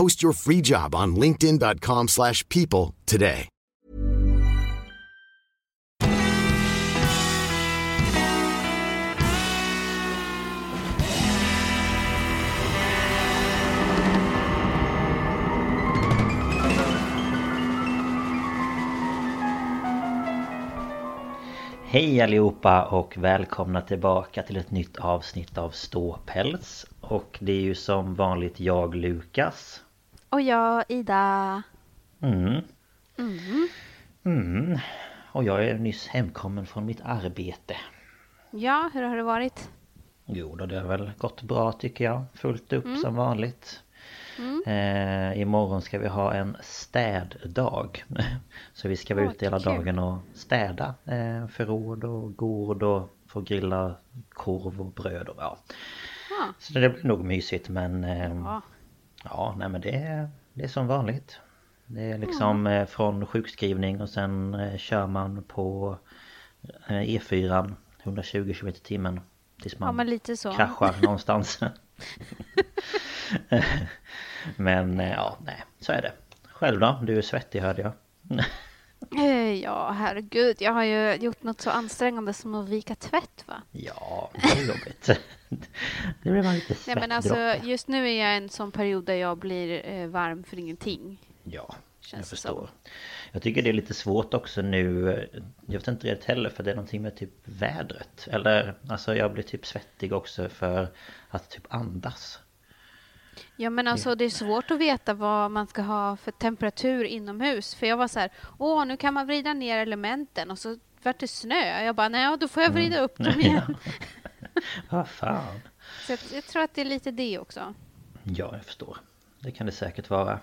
Post your free job on linkedin.com slash people today. Hej allihopa och välkomna tillbaka till ett nytt avsnitt av Ståpäls. Och det är ju som vanligt jag Lukas. Och jag, Ida. Mm. Mm. Och jag är nyss hemkommen från mitt arbete. Ja, hur har det varit? Jo då, det har väl gått bra tycker jag. Fullt upp som vanligt. Eh, imorgon ska vi ha en städdag. Så vi ska vara ute hela kul. dagen och städa eh, förråd och gård och få grilla korv och bröd och ja. Ja. Så det blir nog mysigt men eh, Ja. Ja, nej men det är, det är som vanligt. Det är liksom eh, från sjukskrivning och sen eh, kör man på eh, E4 120 km timmen. Tills man ja, men lite så. kraschar någonstans. men eh, ja, nej, så är det. Själv då? Du är svettig hörde jag. Eh, Ja, herregud. Jag har ju gjort något så ansträngande som att vika tvätt, va? Ja, det är jobbigt. det blir man lite Nej, men alltså, just nu är jag i en sån period där jag blir eh, varm för ingenting. Ja, jag förstår. som. Jag tycker det är lite svårt också nu. Jag vet inte det heller för det är någonting med typ vädret. Eller alltså jag blir typ svettig också för att typ andas. Ja, men alltså det är svårt att veta vad man ska ha för temperatur inomhus. För jag var så här, åh, nu kan man vrida ner elementen och så vart det snö. Jag bara, nej, då får jag vrida upp dem igen. Vad fan. Så jag, jag tror att det är lite det också. Ja, jag förstår. Det kan det säkert vara.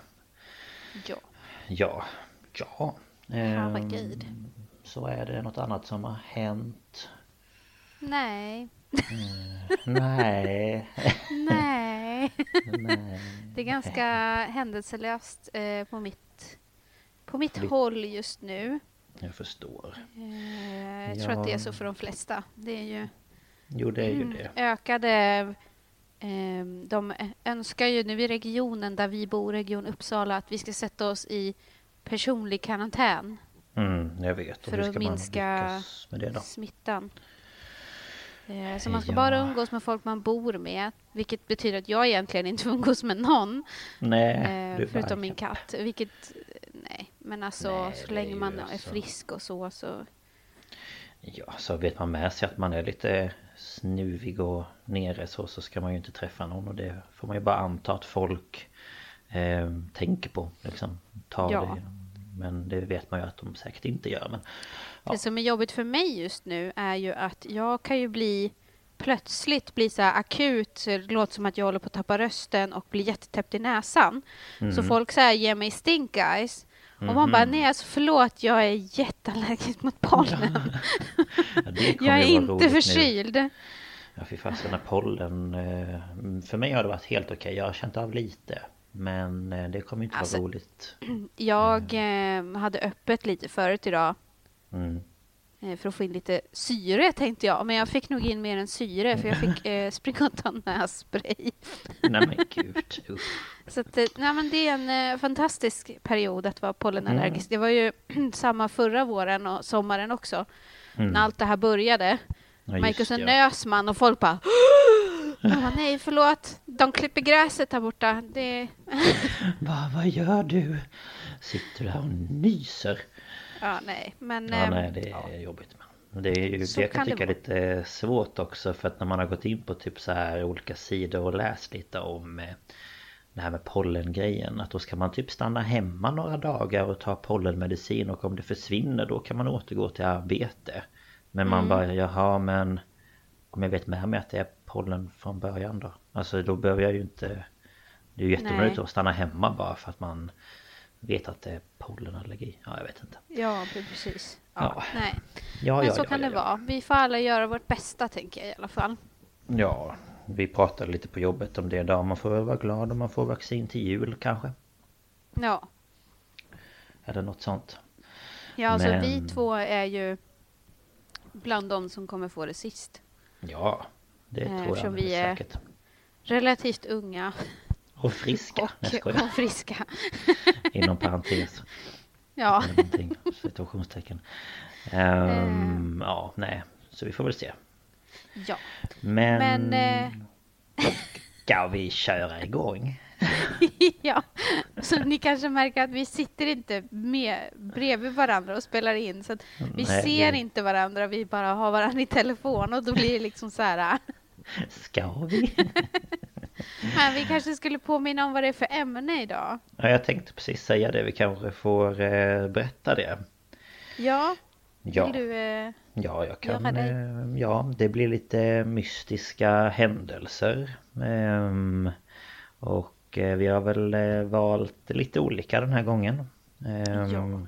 Ja. Ja, ja. Herregud. Ehm, Så är det något annat som har hänt? Nej. Nej. Nej. Nej. Det är ganska händelselöst eh, på mitt, på mitt Ditt- håll just nu. Jag förstår. Eh, jag tror Ja. att det är så för de flesta. Det är ju Jo, det är Mm. ju det. ökade... Eh, de önskar ju nu i regionen där vi bor, Region Uppsala, att vi ska sätta oss i personlig karantän Mm, jag vet. Och för att minska smittan. Eh, Så man ska Ja. bara umgås med folk man bor med, vilket betyder att jag egentligen inte får umgås med någon. Nej, Eh, förutom min katt. Vilket, eh, nej. Men alltså Nej, så länge man är alltså- frisk och så så. Ja, så vet man med sig att man är lite snuvig och nere så, så ska man ju inte träffa någon och det får man ju bara anta att folk eh, tänker på liksom. Tar Ja. det. Men det vet man ju att de säkert inte gör. Men Ja. Det som är jobbigt för mig just nu är ju att jag kan ju bli plötsligt bli så här akut, det låter som att jag håller på att tappa rösten och blir jättetäppt i näsan. Mm. Så folk så här ger mig stink eyes. Och man bara, nej alltså förlåt, jag är jätteallergisk mot pollen. ja, jag är inte roligt nu. förkyld. Ja, fy fasen, pollen. Eh, för mig har det varit helt okej. Jag har känt av lite. Men eh, det kommer inte alltså, vara roligt. Jag eh, hade öppet lite förut idag. Mm. Eh, för att få in lite syre tänkte jag. Men jag fick nog in mer än syre för jag fick eh, springa och ta nässpray. nej men gud. Så att, nej, men det är en eh, fantastisk period att vara pollenallergisk. Mm. Det var ju samma förra våren och sommaren också. Mm. När allt det här började. Ja, man gick och så nös man och folk bara bara, nej, förlåt. De klipper gräset här borta. Det... Va, vad gör du? Sitter du här och nyser? Ja, nej, men... Ja, äm, nej, det är ja. jobbigt. Det är ju, det jag kan, kan tycka är lite svårt också för att när man har gått in på typ så här olika sidor och läst lite om eh, det här med pollengrejen att då ska man typ stanna hemma några dagar och ta pollenmedicin och om det försvinner då kan man återgå till arbete. Men man mm. bara jaha men om jag vet med mig att det är pollen från början då. Alltså då behöver jag ju inte Det är ju jätteonödigt att stanna hemma bara för att man vet att det är pollenallergi. Ja, jag vet inte. Ja, precis. Ja, ja. nej. Ja, Men ja, så kan det vara. Vi får alla göra vårt bästa, tänker jag i alla fall. Ja, vi pratade lite på jobbet om det idag. Man får väl vara glad om man får vaccin till jul kanske. Ja. Eller något sånt. Ja, alltså Men... vi två är ju bland de som kommer få det sist. Ja, det tror jag Eftersom vi är säkert. relativt unga. Och friska. Och, Nej, och friska. Inom parentes. Ja. Situationstecken. Um, ja, nej. Så vi får väl se. Ja. Men... Men eh... Ska vi köra igång? ja, så ni kanske märker att vi sitter inte med bredvid varandra och spelar in. Så vi Nej, ser det... inte varandra, vi bara har varandra i telefon och då blir det liksom så här... Ska vi? Men vi kanske skulle påminna om vad det är för ämne idag. Ja, jag tänkte precis säga det. Vi kanske får eh, berätta det. Ja, ja. vill du eh, Ja, jag kan... Eh, ja, det blir lite mystiska händelser. Eh, och eh, vi har väl eh, valt lite olika den här gången. Ehm, ja.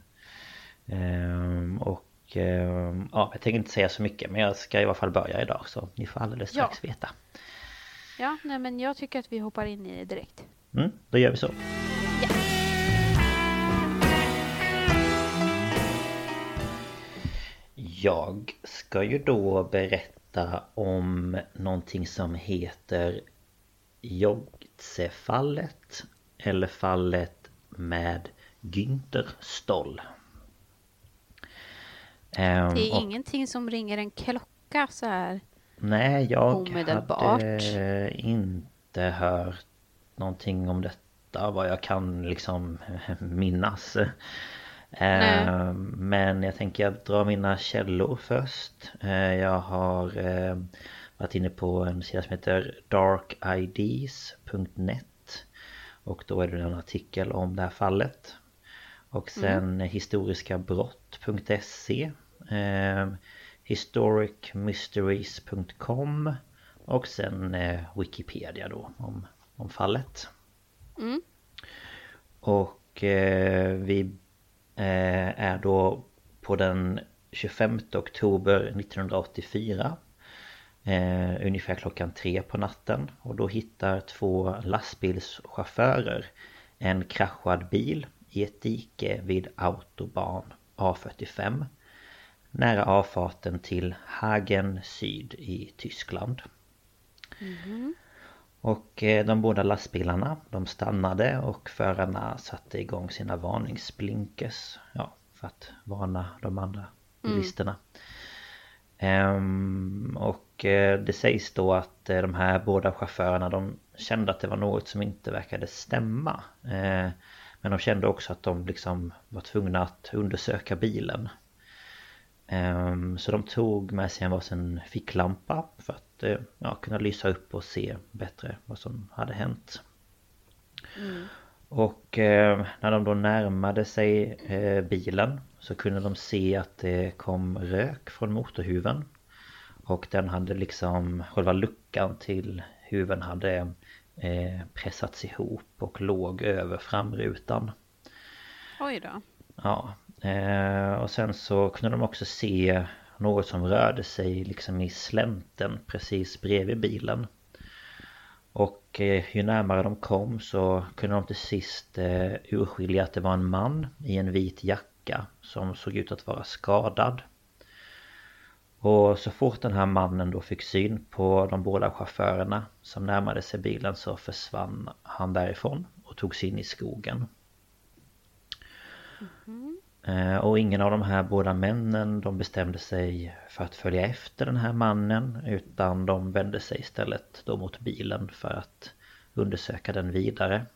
Ehm, och ehm, ja, jag tänker inte säga så mycket men jag ska i alla fall börja idag så ni får alldeles strax ja. veta. Ja, nej men jag tycker att vi hoppar in i det direkt. Mm, då gör vi så. Ja. Jag ska ju då berätta om någonting som heter jogg Götze-fallet eller fallet med Günther Stoll. Um, det är och, ingenting som ringer en klocka så här Nej, jag hade inte hört någonting om detta vad jag kan liksom minnas. Uh, men jag tänker jag drar mina källor först. Uh, jag har uh, varit inne på en sida som heter darkids.net och då är det en artikel om det här fallet. Och sen mm. historiskabrott.se eh, historicmysteries.com och sen eh, Wikipedia då om, om fallet. Mm. Och eh, vi eh, är då på den 25 oktober 1984 eh, ungefär klockan tre på natten och då hittar två lastbilschaufförer en kraschad bil i ett dike vid Autobahn A45 nära avfarten till Hagen Syd i Tyskland. Mm. Och eh, de båda lastbilarna de stannade och förarna satte igång sina varningsblinkers ja, för att varna de andra mm. bilisterna. Mm. Um, och uh, det sägs då att uh, de här båda chaufförerna de kände att det var något som inte verkade stämma. Uh, men de kände också att de liksom var tvungna att undersöka bilen. Um, så de tog med sig en varsin ficklampa för att ja, kunna lysa upp och se bättre vad som hade hänt. Mm. Och när de då närmade sig bilen så kunde de se att det kom rök från motorhuven. Och den hade liksom, själva luckan till huven hade eh, pressats ihop och låg över framrutan. Oj då. Ja. Eh, och sen så kunde de också se något som rörde sig liksom i slänten precis bredvid bilen. Och eh, ju närmare de kom så kunde de till sist eh, urskilja att det var en man i en vit jacka som såg ut att vara skadad. Och så fort den här mannen då fick syn på de båda chaufförerna som närmade sig bilen så försvann han därifrån och tog sig in i skogen. Mm -hmm. Och ingen av de här båda männen de bestämde sig för att följa efter den här mannen utan de vände sig istället då mot bilen för att undersöka den vidare.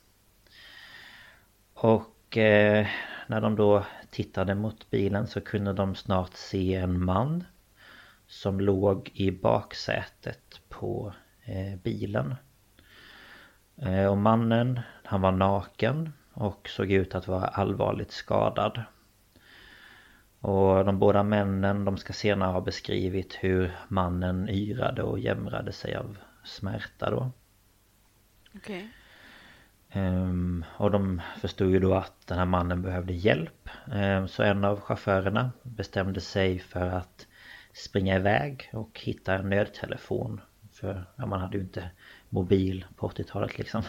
Och eh, när de då tittade mot bilen så kunde de snart se en man som låg i baksätet på eh, bilen. Eh, och mannen, han var naken och såg ut att vara allvarligt skadad. Och de båda männen, de ska senare ha beskrivit hur mannen yrade och jämrade sig av smärta då. Okej. Okay. Um, och de förstod ju då att den här mannen behövde hjälp. Um, så en av chaufförerna bestämde sig för att springa iväg och hitta en nödtelefon. För ja, man hade ju inte mobil på 80-talet liksom.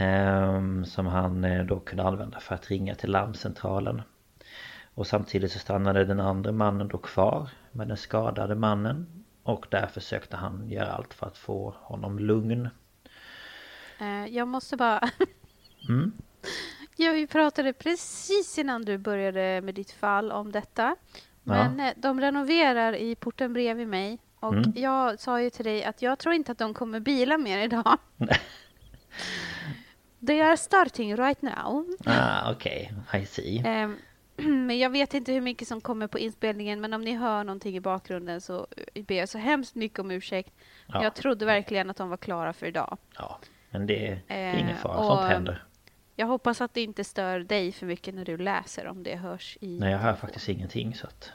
Um, som han eh, då kunde använda för att ringa till larmcentralen. Och samtidigt så stannade den andra mannen då kvar med den skadade mannen. Och där försökte han göra allt för att få honom lugn. Uh, jag måste bara... mm. Ja, vi pratade precis innan du började med ditt fall om detta. Men ja. Eh, de renoverar i porten bredvid mig. Och mm. jag sa ju till dig att jag tror inte att de kommer bila mer idag. They are starting right now. Ah, okej. Okay. I see. Um, men jag vet inte hur mycket som kommer på inspelningen. Men om ni hör någonting i bakgrunden så ber jag så hemskt mycket om ursäkt. Ja. Jag trodde verkligen att de var klara för idag. Ja, men det är ingen fara. Uh, Sånt händer. Jag hoppas att det inte stör dig för mycket när du läser om det hörs i... Nej, jag hör faktiskt ingenting så att...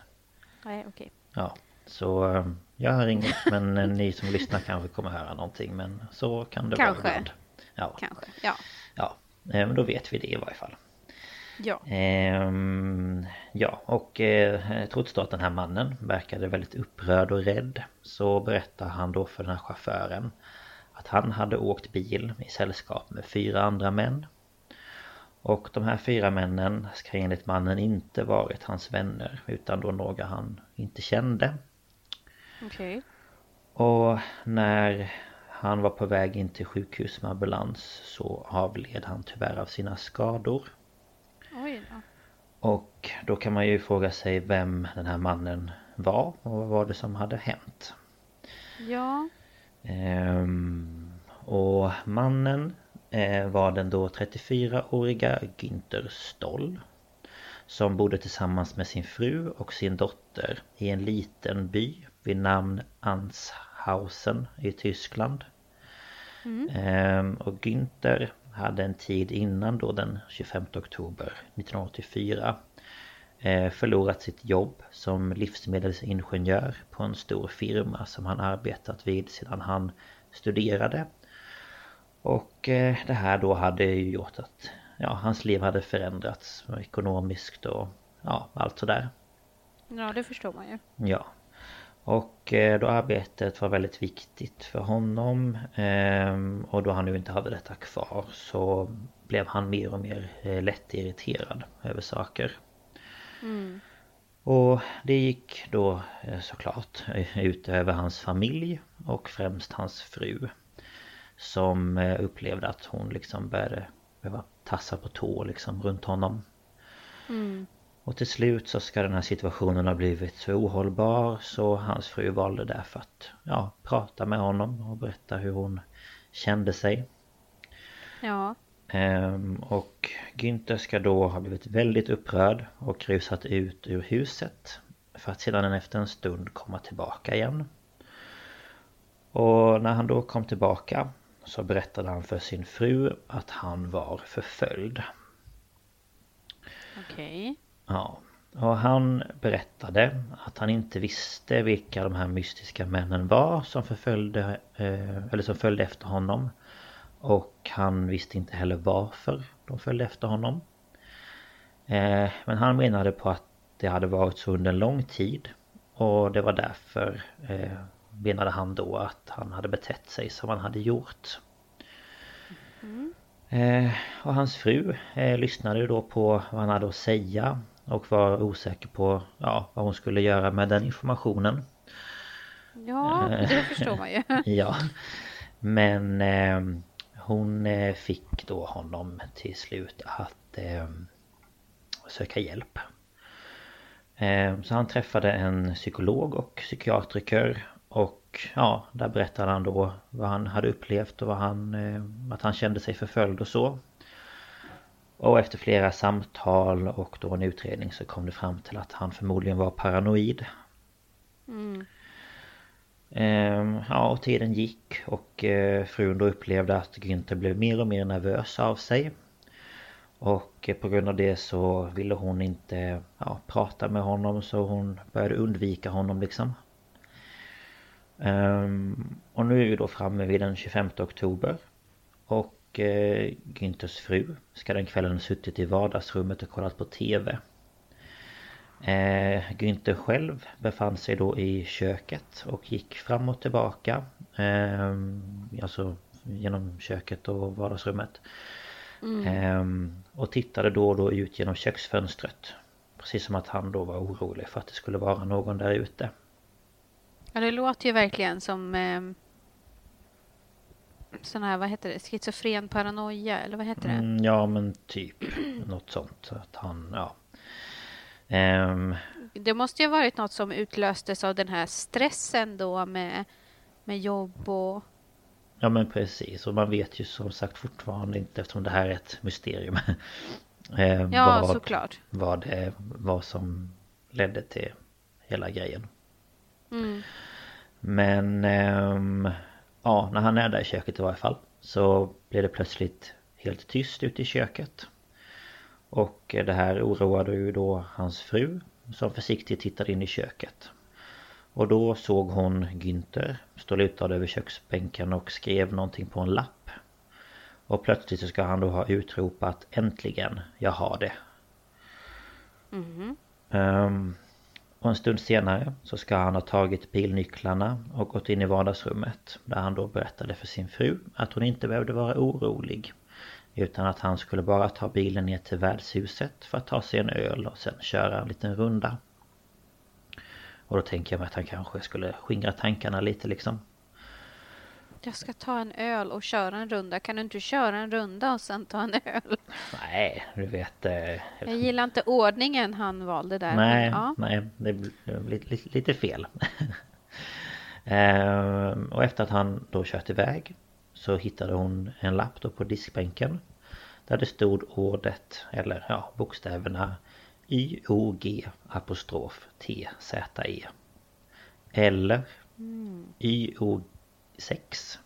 Nej, okej. Okay. Ja, så eh, jag hör inget men eh, ni som lyssnar kanske kommer höra någonting men så kan det kanske. vara ibland. Ja. Kanske, ja. Ja, eh, men då vet vi det i varje fall. Ja. Ehm, ja, och eh, trots då att den här mannen verkade väldigt upprörd och rädd så berättar han då för den här chauffören att han hade åkt bil i sällskap med fyra andra män och de här fyra männen ska enligt mannen inte varit hans vänner utan då några han inte kände. Okej. Okay. Och när han var på väg in till sjukhus med ambulans så avled han tyvärr av sina skador. Oj då. Och då kan man ju fråga sig vem den här mannen var och vad var det som hade hänt? Ja. Ehm, och mannen var den då 34-åriga Günther Stoll som bodde tillsammans med sin fru och sin dotter i en liten by vid namn Anshausen i Tyskland. Mm. Ehm, och Günther hade en tid innan då den 25 oktober 1984 eh, förlorat sitt jobb som livsmedelsingenjör på en stor firma som han arbetat vid sedan han studerade och eh, det här då hade ju gjort att ja, hans liv hade förändrats ekonomiskt och ja, allt sådär. Ja, det förstår man ju. Ja. Och eh, då arbetet var väldigt viktigt för honom ehm, och då han nu inte hade detta kvar så blev han mer och mer eh, lätt irriterad över saker. Mm. Och det gick då såklart ut över hans familj och främst hans fru. Som eh, upplevde att hon liksom började behöva tassa på tå liksom runt honom. Mm. Och till slut så ska den här situationen ha blivit så ohållbar så hans fru valde därför att ja, prata med honom och berätta hur hon kände sig. Ja. Ehm, och Günther ska då ha blivit väldigt upprörd och rusat ut ur huset. För att sedan efter en stund komma tillbaka igen. Och när han då kom tillbaka så berättade han för sin fru att han var förföljd. Okej. Okay. Ja. Och han berättade att han inte visste vilka de här mystiska männen var som förföljde, eh, eller som följde efter honom. Och han visste inte heller varför de följde efter honom. Eh, men han menade på att det hade varit så under en lång tid. Och det var därför eh, menade han då att han hade betett sig som han hade gjort. Mm. Eh, och hans fru eh, lyssnade då på vad han hade att säga och var osäker på ja, vad hon skulle göra med den informationen. Ja, eh, det förstår man ju. ja. Men eh, hon eh, fick då honom till slut att eh, söka hjälp. Eh, så han träffade en psykolog och psykiatriker och ja, där berättade han då vad han hade upplevt och vad han, eh, att han kände sig förföljd och så. Och efter flera samtal och då en utredning så kom det fram till att han förmodligen var paranoid. Mm. Ehm, ja, och tiden gick och eh, frun då upplevde att Günther blev mer och mer nervös av sig. Och på grund av det så ville hon inte ja, prata med honom så hon började undvika honom liksom. Um, och nu är vi då framme vid den 25 oktober. Och uh, Günthers fru ska den kvällen ha suttit i vardagsrummet och kollat på TV. Eh, Günther själv befann sig då i köket och gick fram och tillbaka. Eh, alltså genom köket och vardagsrummet. Mm. Eh, och tittade då och då ut genom köksfönstret. Precis som att han då var orolig för att det skulle vara någon där ute. Ja, det låter ju verkligen som eh, sån här, vad heter det, schizofren paranoia eller vad heter det? Mm, ja men typ något sånt. Att han, ja. Um, det måste ju ha varit något som utlöstes av den här stressen då med, med jobb och... Ja men precis och man vet ju som sagt fortfarande inte eftersom det här är ett mysterium. eh, ja vad, såklart. Vad det var som ledde till hela grejen. Mm. Men eh, ja, när han är där i köket i varje fall så blir det plötsligt helt tyst ute i köket. Och det här oroade ju då hans fru som försiktigt tittade in i köket. Och då såg hon Günther stå lutad över köksbänken och skrev någonting på en lapp. Och plötsligt så ska han då ha utropat äntligen, jag har det. Mm. Um, och en stund senare så ska han ha tagit bilnycklarna och gått in i vardagsrummet där han då berättade för sin fru att hon inte behövde vara orolig. Utan att han skulle bara ta bilen ner till värdshuset för att ta sig en öl och sen köra en liten runda. Och då tänker jag mig att han kanske skulle skingra tankarna lite liksom. Jag ska ta en öl och köra en runda. Kan du inte köra en runda och sen ta en öl? Nej, du vet... Eh, jag gillar inte ordningen han valde där. Nej, ja. nej det blir lite, lite fel. ehm, och efter att han då kört iväg så hittade hon en lapp då på diskbänken. Där det stod ordet, eller ja, bokstäverna Y-O-G apostrof T-Z-E. Eller mm. Y-O-6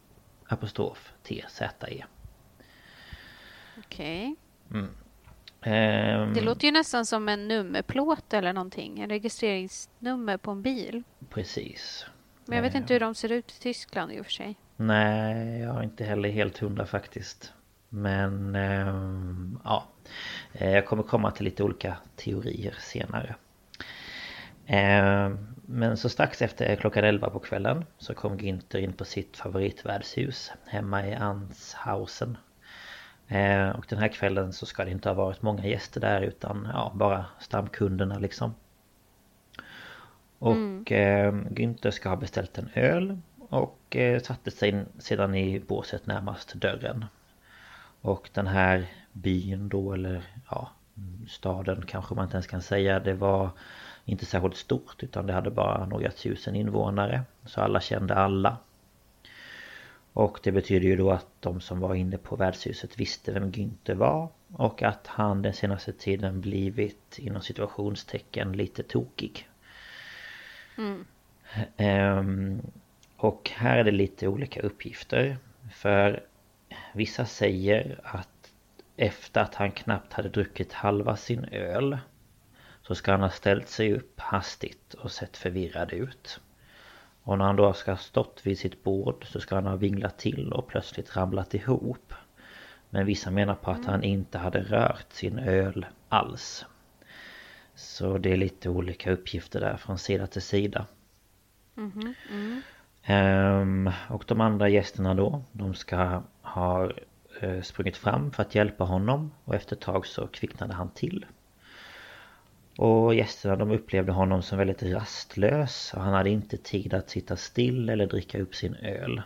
apostrof T-Z-E. Okej. Okay. Mm. Um, det låter ju nästan som en nummerplåt eller någonting. En registreringsnummer på en bil. Precis. Men jag vet inte hur de ser ut i Tyskland i och för sig. Nej, jag har inte heller helt hundra faktiskt. Men eh, ja, eh, jag kommer komma till lite olika teorier senare. Men så strax efter klockan 11 på kvällen så kom Günther in på sitt favoritvärdshus hemma i Anshausen. Eh, och den här kvällen så ska det inte ha varit många gäster där utan ja, bara stamkunderna liksom. Och mm. eh, Günther ska ha beställt en öl och eh, satte sig sedan i båset närmast dörren. Och den här byn då eller ja staden kanske man inte ens kan säga det var inte särskilt stort utan det hade bara några tusen invånare. Så alla kände alla. Och det betyder ju då att de som var inne på värdshuset visste vem Günther var och att han den senaste tiden blivit inom situationstecken lite tokig. Mm. Um, och här är det lite olika uppgifter. För vissa säger att efter att han knappt hade druckit halva sin öl så ska han ha ställt sig upp hastigt och sett förvirrad ut. Och när han då ska ha stått vid sitt bord så ska han ha vinglat till och plötsligt ramlat ihop. Men vissa menar på att han inte hade rört sin öl alls. Så det är lite olika uppgifter där från sida till sida. Mm -hmm. mm. Ehm, och de andra gästerna då, de ska ha eh, sprungit fram för att hjälpa honom och efter ett tag så kvicknade han till. Och gästerna de upplevde honom som väldigt rastlös och han hade inte tid att sitta still eller dricka upp sin öl.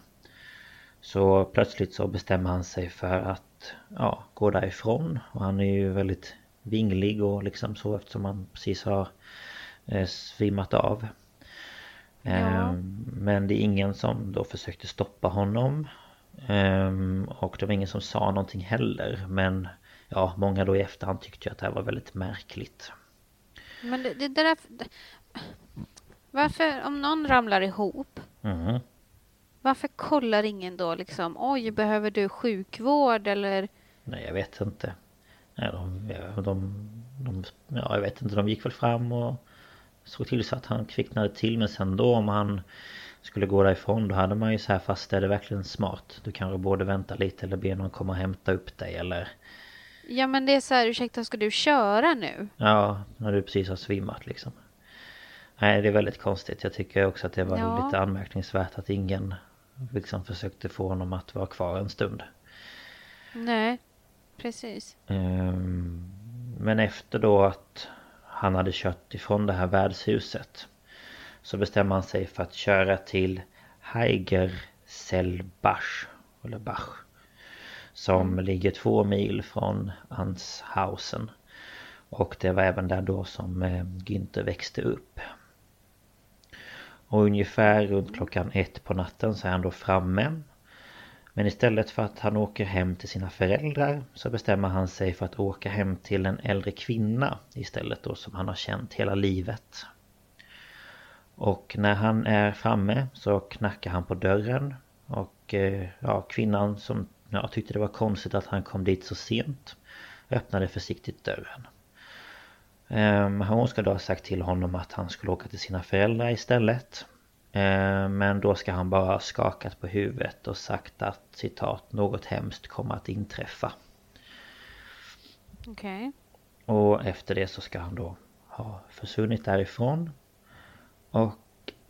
Så plötsligt så bestämmer han sig för att ja, gå därifrån och han är ju väldigt vinglig och liksom så eftersom han precis har eh, svimmat av. Ja. Ehm, men det är ingen som då försökte stoppa honom. Ehm, och det var ingen som sa någonting heller. Men ja, många då i efterhand tyckte ju att det här var väldigt märkligt. Men det, det där... Varför, om någon ramlar ihop, mm. varför kollar ingen då liksom, oj, behöver du sjukvård eller? Nej, jag vet inte. Nej, de, de, de, ja, jag vet inte, de gick väl fram och såg till så att han kvicknade till. Men sen då om han skulle gå därifrån då hade man ju så här, fast är det verkligen smart? Du kanske borde vänta lite eller be någon komma och hämta upp dig eller Ja men det är så här, ursäkta ska du köra nu? Ja, när du precis har svimmat liksom. Nej det är väldigt konstigt. Jag tycker också att det var ja. lite anmärkningsvärt att ingen liksom försökte få honom att vara kvar en stund. Nej, precis. Um, men efter då att han hade kört ifrån det här värdshuset så bestämmer han sig för att köra till Heigerselbach eller Bach som mm. ligger två mil från Anshausen. Och det var även där då som eh, Günther växte upp. Och ungefär runt klockan ett på natten så är han då framme. Men istället för att han åker hem till sina föräldrar så bestämmer han sig för att åka hem till en äldre kvinna istället då som han har känt hela livet. Och när han är framme så knackar han på dörren och eh, ja, kvinnan som jag tyckte det var konstigt att han kom dit så sent. Öppnade försiktigt dörren. Ehm, hon ska då ha sagt till honom att han skulle åka till sina föräldrar istället. Ehm, men då ska han bara ha skakat på huvudet och sagt att citat något hemskt kommer att inträffa. Okej. Okay. Och efter det så ska han då ha försvunnit därifrån. Och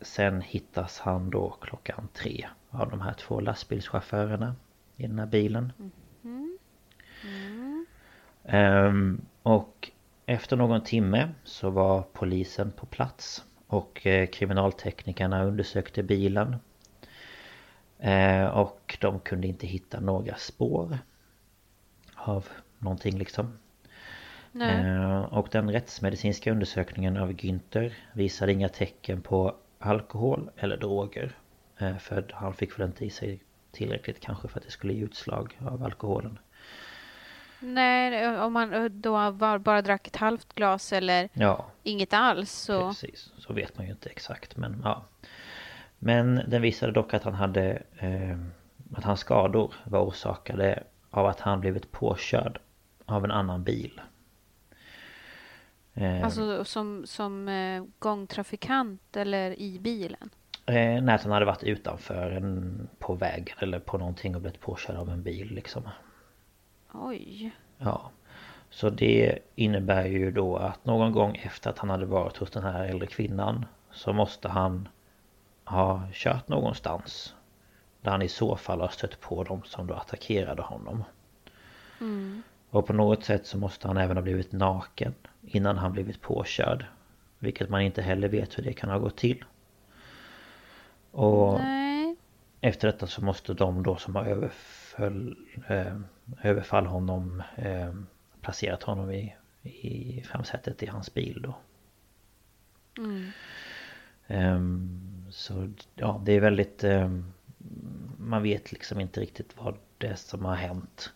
sen hittas han då klockan tre av de här två lastbilschaufförerna i den här bilen. Mm. Mm. Um, och efter någon timme så var polisen på plats och eh, kriminalteknikerna undersökte bilen. Eh, och de kunde inte hitta några spår av någonting liksom. Eh, och den rättsmedicinska undersökningen av Günther visade inga tecken på alkohol eller droger. Eh, för han fick väl inte i sig tillräckligt kanske för att det skulle ge utslag av alkoholen. Nej, om man då bara drack ett halvt glas eller ja, inget alls så... Precis, så vet man ju inte exakt men ja. Men den visade dock att han hade... Eh, att hans skador var orsakade av att han blivit påkörd av en annan bil. Eh, alltså som, som eh, gångtrafikant eller i bilen? Eh, att han hade varit utanför en, på vägen eller på någonting och blivit påkörd av en bil liksom. Oj. Ja. Så det innebär ju då att någon gång efter att han hade varit hos den här äldre kvinnan så måste han ha kört någonstans. Där han i så fall har stött på dem som då attackerade honom. Mm. Och på något sätt så måste han även ha blivit naken innan han blivit påkörd. Vilket man inte heller vet hur det kan ha gått till. Och Nej. efter detta så måste de då som har överföll, eh, överfall honom eh, placerat honom i, i framsätet i hans bil då. Mm. Um, så ja, det är väldigt... Um, man vet liksom inte riktigt vad det är som har hänt.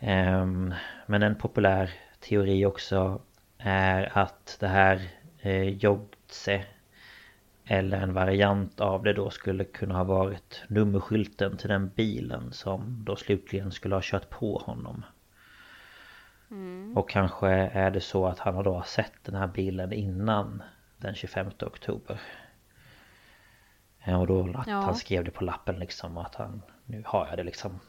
Um, men en populär teori också är att det här eh, Jogtse eller en variant av det då skulle kunna ha varit nummerskylten till den bilen som då slutligen skulle ha kört på honom. Mm. Och kanske är det så att han då har sett den här bilen innan den 25 oktober. Och då att ja. han skrev det på lappen liksom att han, nu har jag det liksom.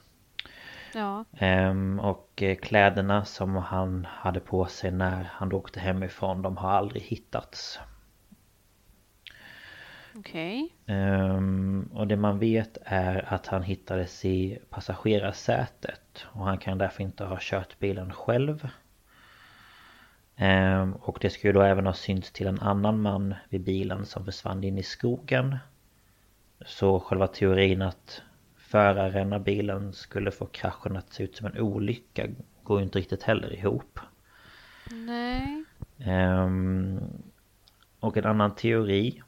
Ja. Ehm, och eh, kläderna som han hade på sig när han då åkte hemifrån de har aldrig hittats. Okej. Ehm, och det man vet är att han hittades i passagerarsätet och han kan därför inte ha kört bilen själv. Ehm, och det skulle då även ha synts till en annan man vid bilen som försvann in i skogen. Så själva teorin att föraren av bilen skulle få kraschen att se ut som en olycka går ju inte riktigt heller ihop. Nej. Ehm, och en annan teori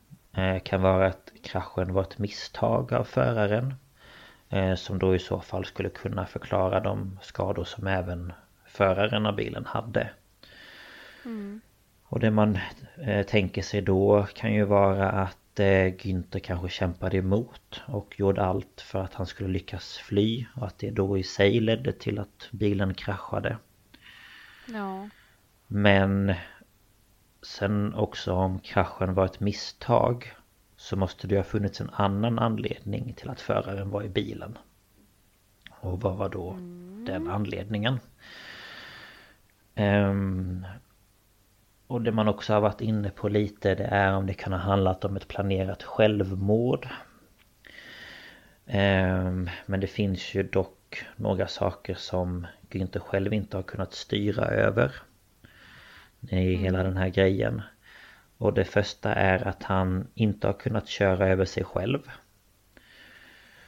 kan vara att kraschen var ett misstag av föraren. eh, Som då i så fall skulle kunna förklara de skador som även föraren av bilen hade. Och det man eh, tänker sig då kan ju vara att eh, Günther kanske kämpade emot och gjorde allt för att han skulle lyckas fly och att det då i sig ledde till att bilen kraschade. Ja. Men sen också om kraschen var ett misstag så måste det ha funnits en annan anledning till att föraren var i bilen. Och vad var då den anledningen? Ehm, och det man också har varit inne på lite det är om det kan ha handlat om ett planerat självmord. Ehm, men det finns ju dock några saker som Günther själv inte har kunnat styra över. I hela den här grejen. Och det första är att han inte har kunnat köra över sig själv.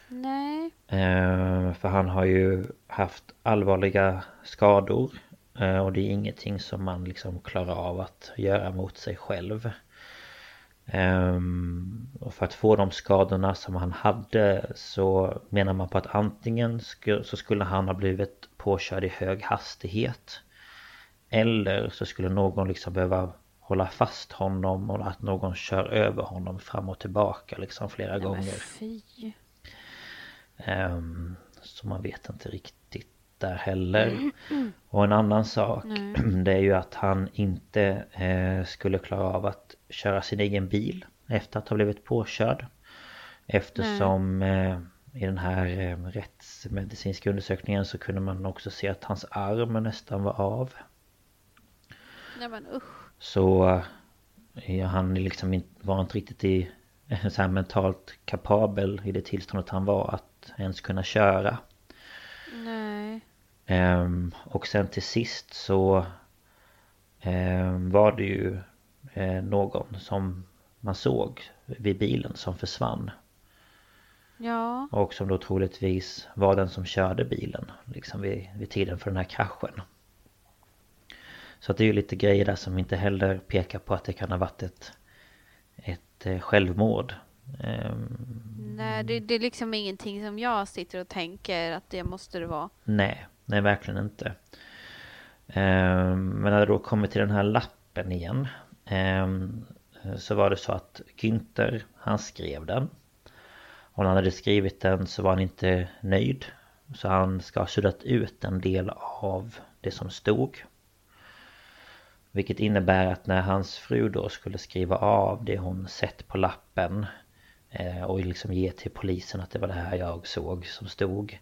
Nej. Eh, För han har ju haft allvarliga skador eh, och det är ingenting som man liksom klarar av att göra mot sig själv. Ehm, Och för att få de skadorna som han hade så menar man på att antingen sku- så skulle han ha blivit påkörd i hög hastighet. Eller så skulle någon liksom behöva hålla fast honom och att någon kör över honom fram och tillbaka liksom flera Nej, men gånger. fy. Ehm, Så man vet inte riktigt där heller. Och en annan sak det är ju att han inte eh, skulle klara av att köra sin egen bil efter att ha blivit påkörd. Eftersom eh, i den här eh, rättsmedicinska undersökningen så kunde man också se att hans arm nästan var av. Nej men usch. Så ja, han liksom var inte riktigt i så här mentalt kapabel i det tillståndet han var att ens kunna köra. Nej. Ehm, och sen till sist så ehm, var det ju eh, någon som man såg vid bilen som försvann. Ja. Och som då troligtvis var den som körde bilen liksom vid, vid tiden för den här kraschen. Så att det är ju lite grejer där som inte heller pekar på att det kan ha varit ett, ett eh, självmord. Ehm, Nej, det, det är liksom ingenting som jag sitter och tänker att det måste det vara. Nej, nej verkligen inte. Ehm, Men när det då kommer till den här lappen igen ehm, Så var det så att Günther, han skrev den. Och när han hade skrivit den så var han inte nöjd. Så han ska ha suddat ut en del av det som stod. Vilket innebär att när hans fru då skulle skriva av det hon sett på lappen eh, och liksom ge till polisen att det var det här jag såg som stod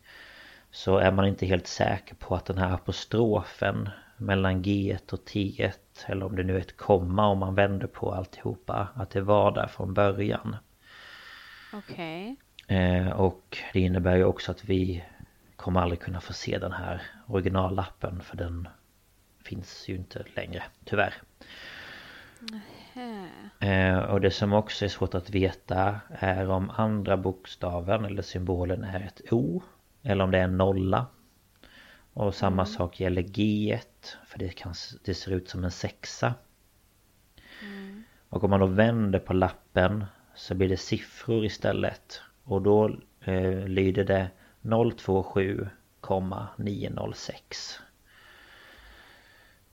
så är man inte helt säker på att den här apostrofen mellan G1 och T1 eller om det nu är ett komma om man vänder på alltihopa att det var där från början. Okej. Eh, och det innebär ju också att vi kommer aldrig kunna få se den här originallappen för den finns ju inte längre, tyvärr. Eh, och det som också är svårt att veta är om andra bokstaven eller symbolen är ett O eller om det är en nolla. Och samma sak gäller G1 för det, kan, det ser ut som en sexa. Och om man då vänder på lappen så blir det siffror istället. Och då eh, lyder det 027,906.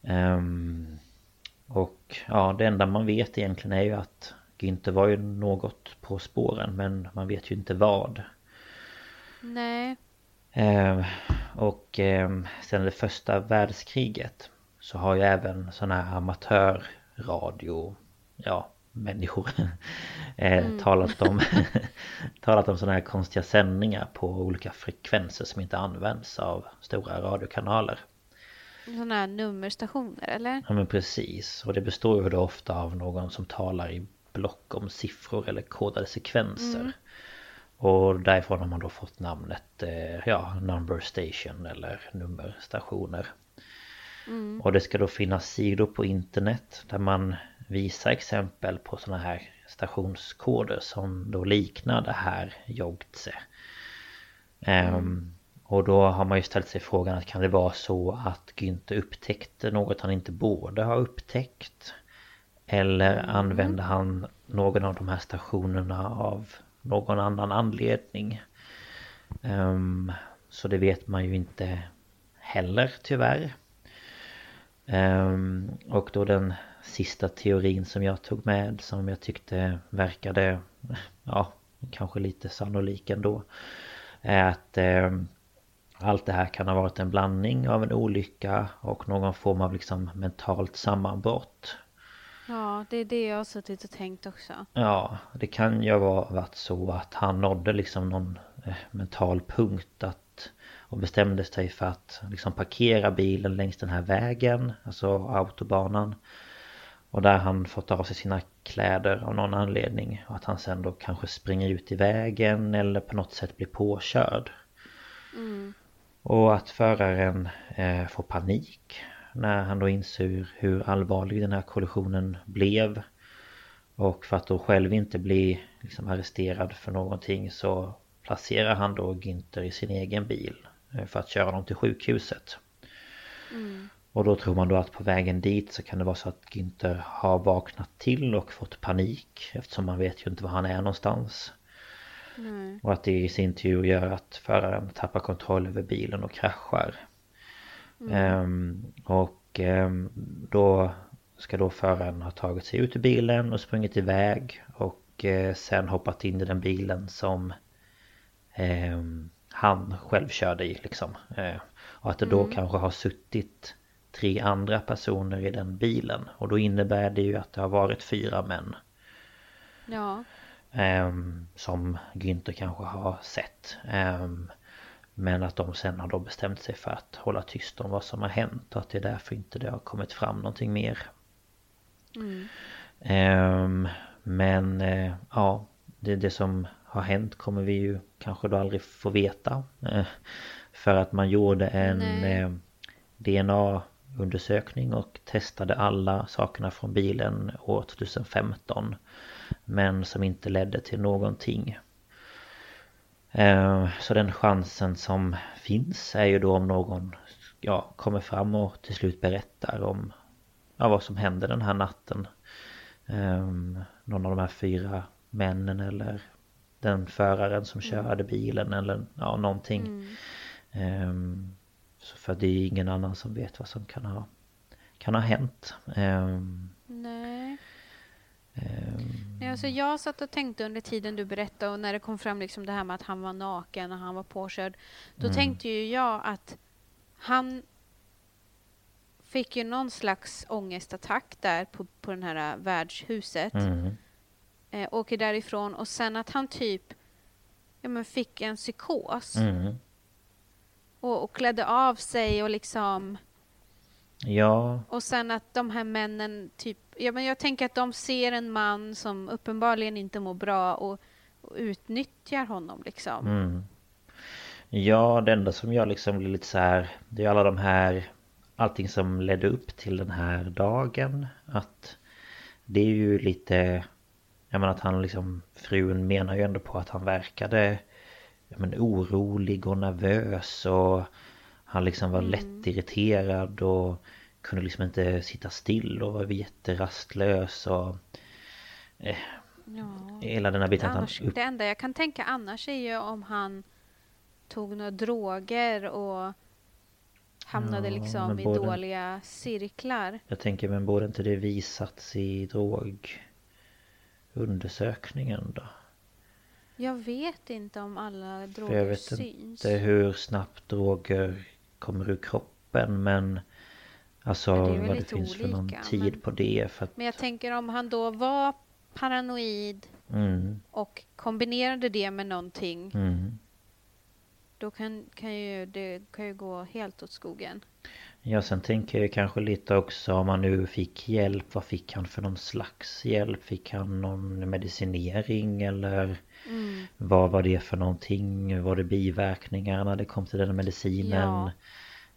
Ehm, och ja, det enda man vet egentligen är ju att Günther var ju något på spåren men man vet ju inte vad. Nej. Ehm, och ehm, sen det första världskriget så har ju även sådana här amatörradio, ja, människor eh, talat om talat om sådana här konstiga sändningar på olika frekvenser som inte används av stora radiokanaler. Sådana här nummerstationer eller? Ja men precis och det består ju då ofta av någon som talar i block om siffror eller kodade sekvenser. Mm. Och därifrån har man då fått namnet eh, ja, number station eller nummerstationer. Mm. Och det ska då finnas sidor på internet där man visar exempel på sådana här stationskoder som då liknar det här Jogtse. Mm. Um, och då har man ju ställt sig frågan att kan det vara så att Günther upptäckte något han inte borde ha upptäckt? Eller mm. använde han någon av de här stationerna av någon annan anledning? Um, så det vet man ju inte heller tyvärr. Um, och då den sista teorin som jag tog med som jag tyckte verkade, ja, kanske lite sannolik ändå. Är att um, allt det här kan ha varit en blandning av en olycka och någon form av liksom mentalt sammanbrott. Ja, det är det jag har suttit och tänkt också. Ja, det kan ju ha varit så att han nådde liksom någon eh, mental punkt att och bestämde sig för att liksom parkera bilen längs den här vägen, alltså autobanan. Och där han fått av sig sina kläder av någon anledning. Och att han sen då kanske springer ut i vägen eller på något sätt blir påkörd. Mm. Och att föraren eh, får panik när han då inser hur allvarlig den här kollisionen blev. Och för att då själv inte bli liksom arresterad för någonting så placerar han då Günther i sin egen bil eh, för att köra honom till sjukhuset. Mm. Och då tror man då att på vägen dit så kan det vara så att Günther har vaknat till och fått panik eftersom man vet ju inte var han är någonstans. Mm. Och att det i sin tur gör att föraren tappar kontroll över bilen och kraschar. Mm. Um, och um, då ska då föraren ha tagit sig ut ur bilen och sprungit iväg och uh, sen hoppat in i den bilen som um, han själv körde i liksom. Uh, och att det då mm. kanske har suttit tre andra personer i den bilen och då innebär det ju att det har varit fyra män. Ja. Um, som Günther kanske har sett. Um, men att de sen har då bestämt sig för att hålla tyst om vad som har hänt och att det är därför inte det har kommit fram någonting mer. Mm. Um, men uh, ja, det, det som har hänt kommer vi ju kanske då aldrig få veta. Uh, för att man gjorde en DNA undersökning och testade alla sakerna från bilen år 2015. Men som inte ledde till någonting. Eh, så den chansen som finns är ju då om någon ja, kommer fram och till slut berättar om ja, vad som hände den här natten. Um, någon av de här fyra männen eller den föraren som mm. körde bilen eller ja, någonting. Mm. Um, så för det är ingen annan som vet vad som kan ha, kan ha hänt. Um, Nej. Alltså jag satt och tänkte under tiden du berättade och när det kom fram liksom det här med att han var naken och han var påkörd. Då mm. tänkte ju jag att han fick ju någon slags ångestattack där på, på den här värdshuset. Mm. Eh, åker därifrån och sen att han typ ja, men fick en psykos. Mm. Och, och klädde av sig och liksom... Ja. Och sen att de här männen typ... Ja, men jag tänker att de ser en man som uppenbarligen inte mår bra och, och utnyttjar honom liksom. Mm. Ja, det enda som jag liksom blir lite så här... Det är alla de här... Allting som ledde upp till den här dagen. Att det är ju lite... Jag menar att han liksom... Frun menar ju ändå på att han verkade men, orolig och nervös och han liksom var mm. lätt irriterad och kunde liksom inte sitta still och var jätterastlös och eh, ja. hela den här biten. Annars, upp... Det enda jag kan tänka annars är ju om han tog några droger och hamnade ja, liksom i både, dåliga cirklar. Jag tänker men borde inte det visats i drogundersökningen då? Jag vet inte om alla droger För jag vet syns. inte hur snabbt droger kommer ur kroppen men Alltså det vad det finns olika, för någon tid men, på det för att... Men jag tänker om han då var paranoid mm. och kombinerade det med någonting mm. Då kan, kan ju det kan ju gå helt åt skogen. Ja, sen tänker jag kanske lite också om han nu fick hjälp. Vad fick han för någon slags hjälp? Fick han någon medicinering eller? Mm. Vad var det för någonting? Var det biverkningar när det kom till den medicinen? Ja,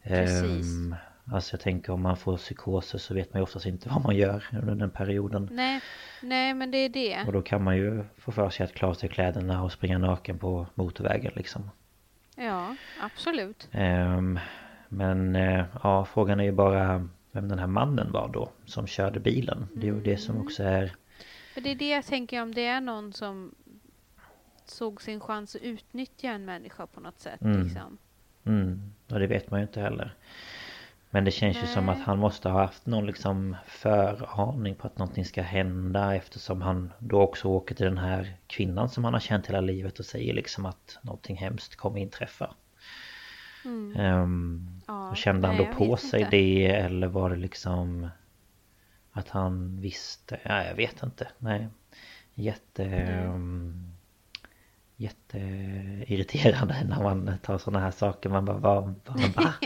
precis. Um, alltså jag tänker om man får psykoser så vet man ju oftast inte vad man gör under den perioden. Nej, nej men det är det. Och då kan man ju få för sig att av sig kläderna och springa naken på motorvägen liksom. Ja, absolut. Um, men uh, ja, frågan är ju bara vem den här mannen var då som körde bilen. Det är ju det som mm. också är... För det är det jag tänker om det är någon som såg sin chans att utnyttja en människa på något sätt. Mm. Liksom. Mm. Och det vet man ju inte heller. Men det känns Nej. ju som att han måste ha haft någon liksom föraning på att någonting ska hända eftersom han då också åker till den här kvinnan som han har känt hela livet och säger liksom att någonting hemskt kommer inträffa. Mm. Um, ja, kände han då på sig inte. det eller var det liksom att han visste? Ja, jag vet inte. Nej. Jätte... Mm. Um, jätteirriterande när man tar sådana här saker. Man bara, vad, vad, va?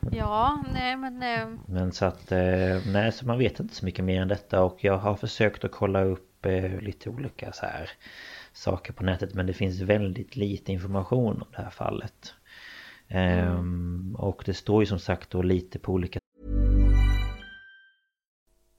ja, nej men... Eh, men så att, eh, nej så man vet inte så mycket mer än detta och jag har försökt att kolla upp eh, lite olika så här saker på nätet men det finns väldigt lite information om det här fallet. Mm. Um, och det står ju som sagt då lite på olika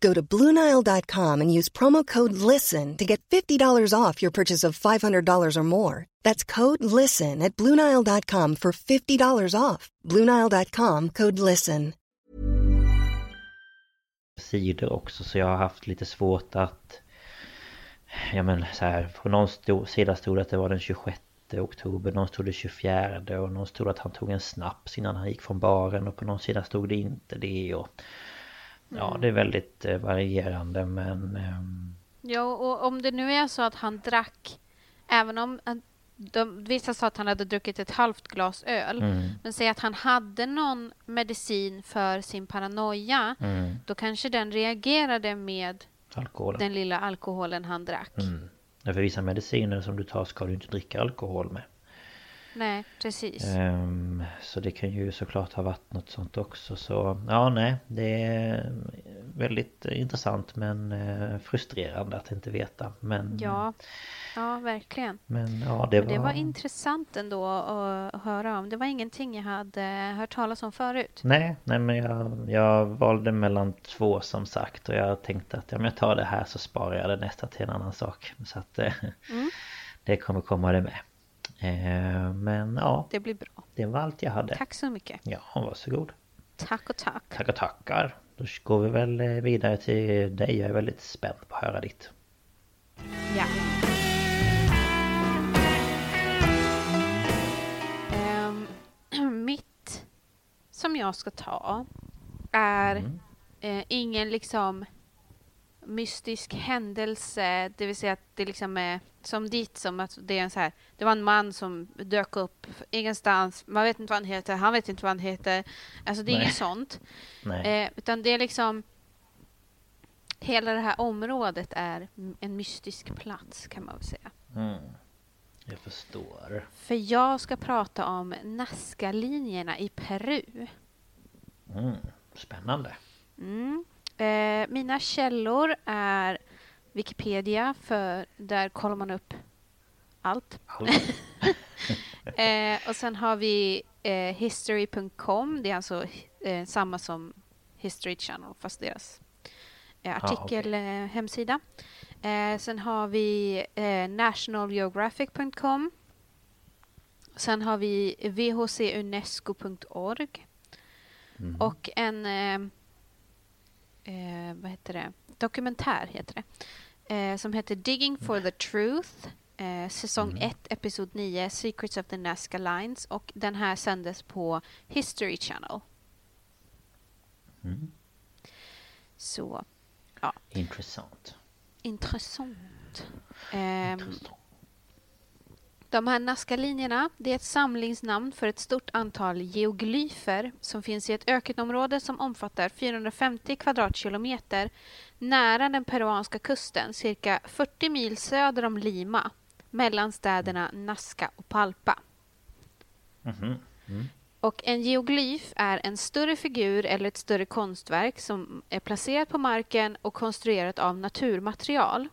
Go to Bluenile.com and use promo code LISTEN to get $50 off your purchase of $500 or more. That's code LISTEN at Bluenile.com for $50 off. Bluenile.com code LISTEN. Sidor också så jag har haft lite svårt att... Ja men så här, på någon sida stod att det var den 26 oktober, någon stod det 24 och någon stod att han tog en snaps innan han gick från baren och på någon sida stod det inte det och... Ja, mm. det är väldigt eh, varierande men... Um... Ja, och om det nu är så att han drack Även om de, vissa sa att han hade druckit ett halvt glas öl. Mm. Men säg att han hade någon medicin för sin paranoia. Mm. Då kanske den reagerade med alkoholen. den lilla alkoholen han drack. Mm. för vissa mediciner som du tar ska du inte dricka alkohol med. Nej, precis. Um, så det kan ju såklart ha varit något sånt också. Så ja, nej, det är väldigt intressant men eh, frustrerande att inte veta. Men, ja, ja verkligen. Men ja, det var... det var intressant ändå att höra om. Det var ingenting jag hade hört talas om förut. Nej, nej men jag, jag valde mellan två som sagt och jag tänkte att om jag tar det här så sparar jag det nästa till en annan sak. Så att eh, mm. det kommer komma det med. Eh, men ja. Det blir bra. Det var allt jag hade. Tack så mycket. Ja, varsågod. Tack och tack. Tack och tackar. Då går vi väl eh, vidare till dig. Jag är väldigt spänd på att höra ditt. Ja. Um, mitt som jag ska ta är mm. uh, ingen liksom mystisk händelse. Det vill säga att det liksom är som ditt som att det är en så här. Det var en man som dök upp ingenstans. Man vet inte vad han heter. Han vet inte vad han heter. Alltså det är Nej. inget sånt. Eh, utan det är liksom hela det här området är en mystisk plats kan man väl säga. Mm. Jag förstår. För jag ska prata om Nazca-linjerna i Peru. Mm. Spännande. Mm. Eh, mina källor är Wikipedia, för där kollar man upp allt. Allt. eh, och sen har vi eh, history.com. Det är alltså eh, samma som History Channel, fast deras eh, artikel, ah, okay. hemsida. Eh, sen har vi eh, nationalgeographic.com. Sen har vi vhcunesco.org. Mm. Och en eh, vad heter det? dokumentär heter det. Eh, som heter Digging for the Truth. Eh, säsong 1, mm. episod 9, Secrets of the Nazca Lines. Och den här sändes på History Channel. Mm. Så, ja. Intressant. Intressant. Um, de här Nazca-linjerna det är ett samlingsnamn för ett stort antal geoglyfer som finns i ett ökenområde som omfattar 450 kvadratkilometer nära den peruanska kusten, cirka 40 mil söder om Lima, mellan städerna Nazca och Palpa. Mm -hmm. mm. Och en geoglyf är en större figur eller ett större konstverk som är placerat på marken och konstruerat av naturmaterial.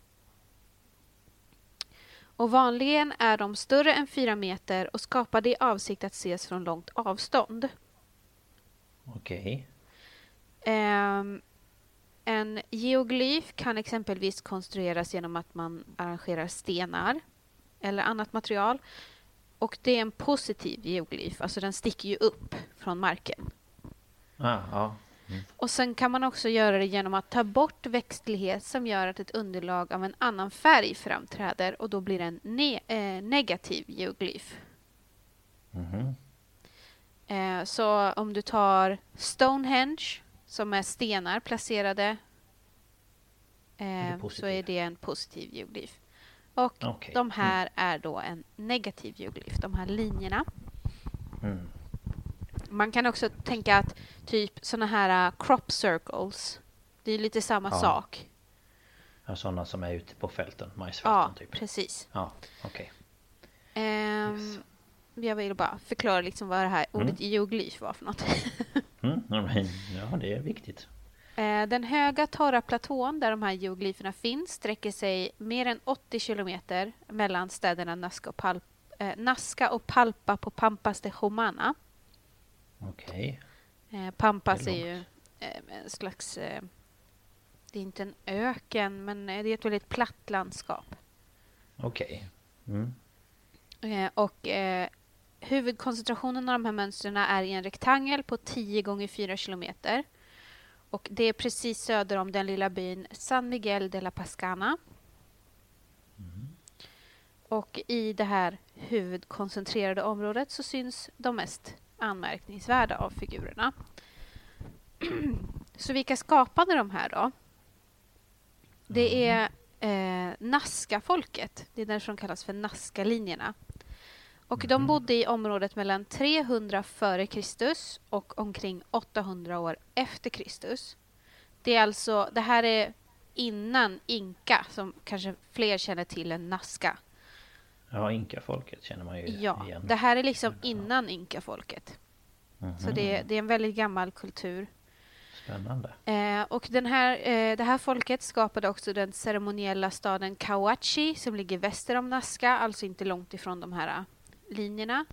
Och vanligen är de större än fyra meter och skapade i avsikt att ses från långt avstånd. Okej. Okay. Um, en geoglyf kan exempelvis konstrueras genom att man arrangerar stenar eller annat material och det är en positiv geoglyf, alltså den sticker ju upp från marken. Ah, ja. Mm. Och sen kan man också göra det genom att ta bort växtlighet som gör att ett underlag av en annan färg framträder och då blir det en ne eh, negativ geoglyf. Mm. Eh, så om du tar Stonehenge som är stenar placerade eh, så är det en positiv geoglyf. Och okay. de här mm. är då en negativ geoglyf, de här linjerna. Mm. Man kan också tänka att typ såna här uh, crop circles, det är lite samma ja. sak. Ja, sådana som är ute på fälten, majsfälten ja, typ. precis. Ja, okej. Okay. Um, yes. Jag vill bara förklara liksom vad det här ordet mm. geoglyf var för något. mm, ja, det är viktigt. Eh, den höga torra platån där de här geoglyferna finns sträcker sig mer än 80 kilometer mellan städerna Nazca och, Pal eh, Nazca och Palpa på Pampas de Humana. Okej. Okay. Eh, Pampas är, är ju en slags... det är inte en öken, men det är ett väldigt platt landskap. Okej. Okay. Mm. och huvudkoncentrationen av de här mönstren är i en rektangel på 10 gånger 4 kilometer. Och det är precis söder om den lilla byn San Miguel de la Pascana. Mm. Och i det här huvudkoncentrerade området så syns de mest anmärkningsvärda av figurerna. så vilka skapade de här då? Det är eh, Nazca-folket. Det är därför de kallas för Nazca-linjerna. Och de mm. bodde i området mellan 300 före Kristus och omkring 800 år efter Kristus. Det är alltså, det här är innan Inka, som kanske fler känner till än Nazca. Ja, Inka-folket känner man ju ja, igen. Det här är liksom innan Inka-folket. Mm -hmm. Så det, det, är en väldigt gammal kultur. Spännande. Eh, och den här, eh, det här folket skapade också den ceremoniella staden Kawachi som ligger väster om Nazca, alltså inte långt ifrån de här linjerna.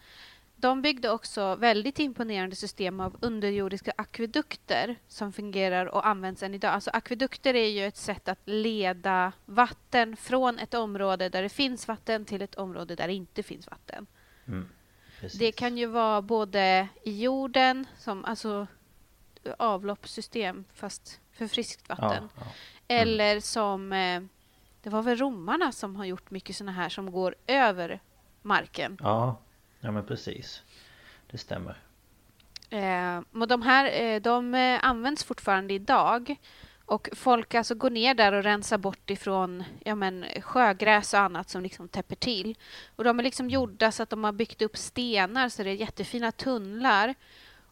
De byggde också väldigt imponerande system av underjordiska akvedukter som fungerar och används än idag. Alltså akvedukter är ju ett sätt att leda vatten från ett område där det finns vatten till ett område där det inte finns vatten. Mm, det kan ju vara både i jorden, som alltså avloppssystem fast för friskt vatten. Ja, ja. Mm. Eller som... Eh, det var väl romarna som har gjort mycket såna här som går över marken. Ja, ja men precis. Det stämmer. Eh, och de här eh, de eh, används fortfarande idag. Och folk alltså går ner där och rensar bort ifrån ja, men, sjögräs och annat som liksom täpper till. Och de är liksom gjorda så att de har byggt upp stenar så det är jättefina tunnlar.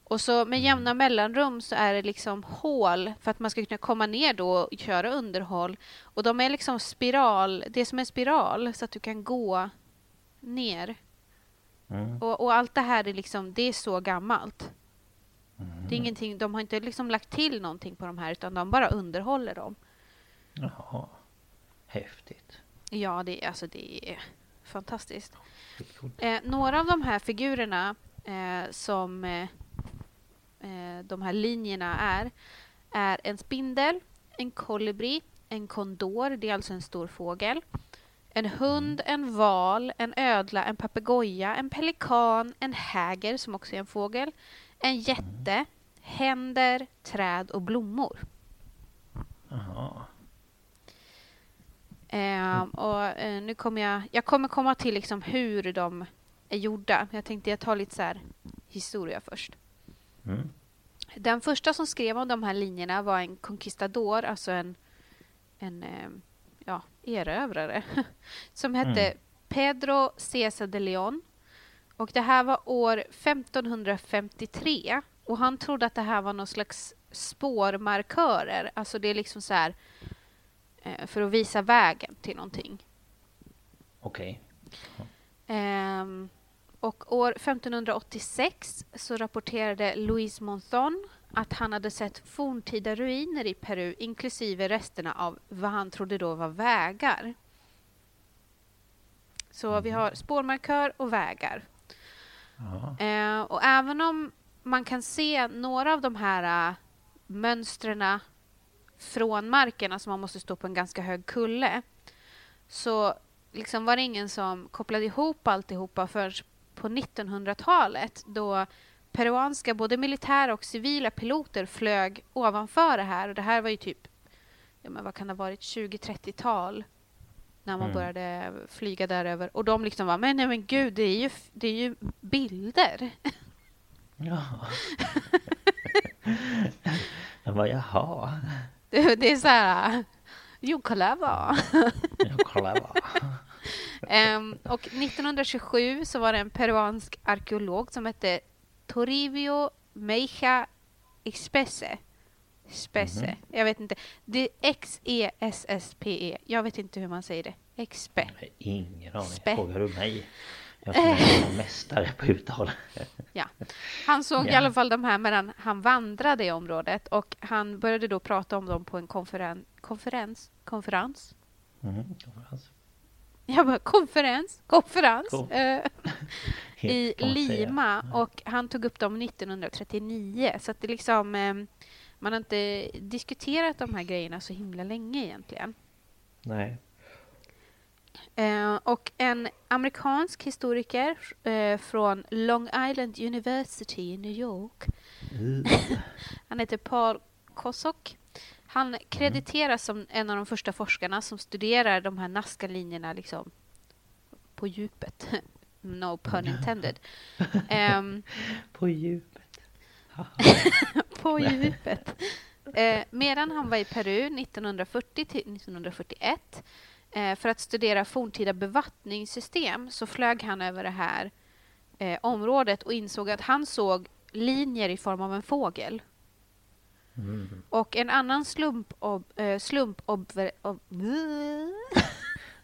Och så med jämna mellanrum så är det liksom hål för att man ska kunna komma ner då och köra underhåll. Och de är liksom spiral, det är som en spiral så att du kan gå ner. Mm. Och, och allt det här är liksom, det är så gammalt. Mm. Det är ingenting, de har inte liksom lagt till någonting på de här utan de bara underhåller dem. Jaha. Häftigt. Ja, det, är- alltså det är fantastiskt. Eh, några av de här figurerna eh, som eh, eh, de här linjerna är, är en spindel, en kolibri, en kondor, det är alltså en stor fågel, en hund, en val, en ödla, en papegoja, en pelikan, en häger som också är en fågel, en jätte, händer, träd och blommor. Jaha. Eh, och eh, nu kommer jag, jag kommer komma till liksom hur de är gjorda. Jag tänkte jag tar lite så här historia först. Mm. Den första som skrev om de här linjerna var en conquistador, alltså en, en eh, erövrare, som hette Mm. Pedro César de Leon. Och det här var år 1553 och han trodde att det här var någon slags spårmarkörer, alltså det är liksom så här eh, för att visa vägen till någonting. Okej. Ehm, och år 1586 så rapporterade Louis Monzon att han hade sett forntida ruiner i Peru inklusive resterna av vad han trodde då var vägar. Så vi har spårmarkör och vägar. Eh, och även om man kan se några av de här uh, mönstren från marken, alltså man måste stå på en ganska hög kulle, så liksom var det ingen som kopplade ihop alltihopa förrän på 1900-talet då peruanska både militära och civila piloter flög ovanför det här. Och det här var ju typ, ja, men vad kan det ha varit, 20-30-tal när man Mm. började flyga däröver. Och de liksom var, men nej men gud, det är ju, det är ju bilder. Ja. Jag bara, jaha. Det, det är så här, jo kolla vad. Jag kollar bara. Ehm, och 1927 så var det en peruansk arkeolog som hette Toribio Meija Expese. Spesse. Mhm. Jag vet inte. Det är X-E-S-S-P-E. Jag vet inte hur man säger det. Expe. Ingen aning. Frågar du mig? Jag som är mästare på uttal. Ja. Han såg i Ja. alla fall de här medan han vandrade i området och han började då prata om dem på en konferen konferens. Konferens? Mm, konferens. Jag bara konferens, konferens. Kon- eh, i säga. Lima och han tog upp dem 1939. Så att det liksom, eh, man har inte diskuterat de här grejerna så himla länge egentligen. Nej. Eh, och en amerikansk historiker eh, från Long Island University i New York. Han heter Paul Kosok. Han krediteras som en av de första forskarna som studerar de här Nazca-linjerna liksom på djupet. No pun intended. Ehm, På djupet. på djupet. Eh, medan han var i Peru 1940 till 1941 eh, för att studera forntida bevattningssystem så flög han över det här eh, området och insåg att han såg linjer i form av en fågel. Mm. Och en annan slump, ob, eh, slump obver, ob,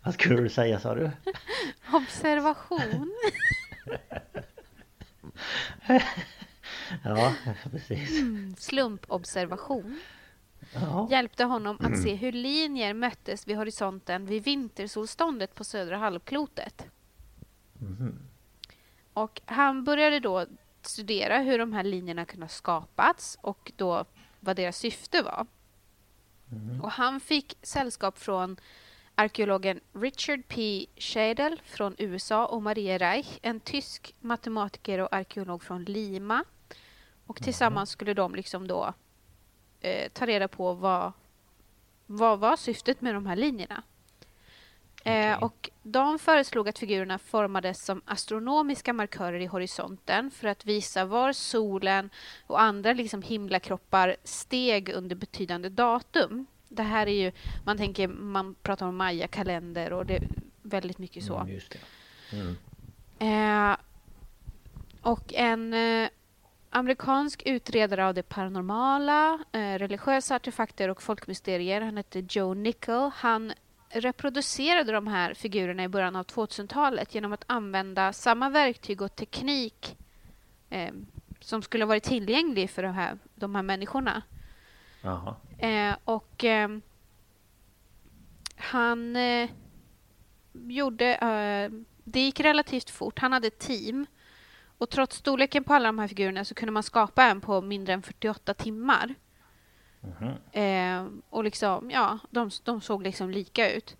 Vad skulle du säga sa du? observation Ja, precis. slumpobservation Ja. hjälpte honom att se hur linjer möttes vid horisonten vid vintersolståndet på södra halvklotet. Mhm. Och han började då studera hur de här linjerna kunde ha skapats och då vad deras syfte var. Och han fick sällskap från arkeologen Richard P. Schadel från USA och Maria Reich, en tysk matematiker och arkeolog från Lima. Och tillsammans skulle de liksom då eh, ta reda på vad, vad var syftet med de här linjerna. Eh, Okej. och de föreslog att figurerna formades som astronomiska markörer i horisonten för att visa var solen och andra liksom himlakroppar steg under betydande datum. Det här är ju, man tänker, man pratar om Maya-kalender och det är väldigt mycket så. Mm. Mm. Eh, och en eh, amerikansk utredare av det paranormala, eh, religiösa artefakter och folkmysterier. Han hette Joe Nickel. Han reproducerade de här figurerna i början av 2000-talet genom att använda samma verktyg och teknik eh, som skulle ha varit tillgänglig för de här, de här människorna. Eh, och eh, han eh, gjorde... Eh, det gick relativt fort. Han hade ett team. Och trots storleken på alla de här figurerna så kunde man skapa en på mindre än 48 timmar. Mm -hmm. och liksom, ja, de, de såg liksom lika ut.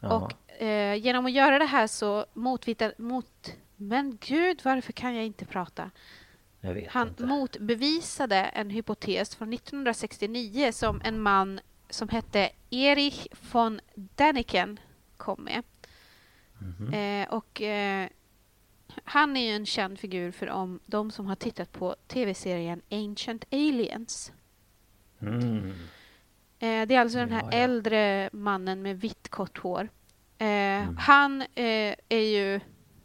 Jaha. Och eh, genom att göra det här så motvita, mot... Men gud, varför kan jag inte prata? Han inte. motbevisade en hypotes från 1969 som en man som hette Erich von Däniken kom med. Mm -hmm. eh, och eh, han är ju en känd figur för om, de som har tittat på tv-serien Ancient Aliens. Mm. Eh, det är alltså ja, den här ja. äldre mannen med vitt kort hår. Eh, mm. Han eh, är ju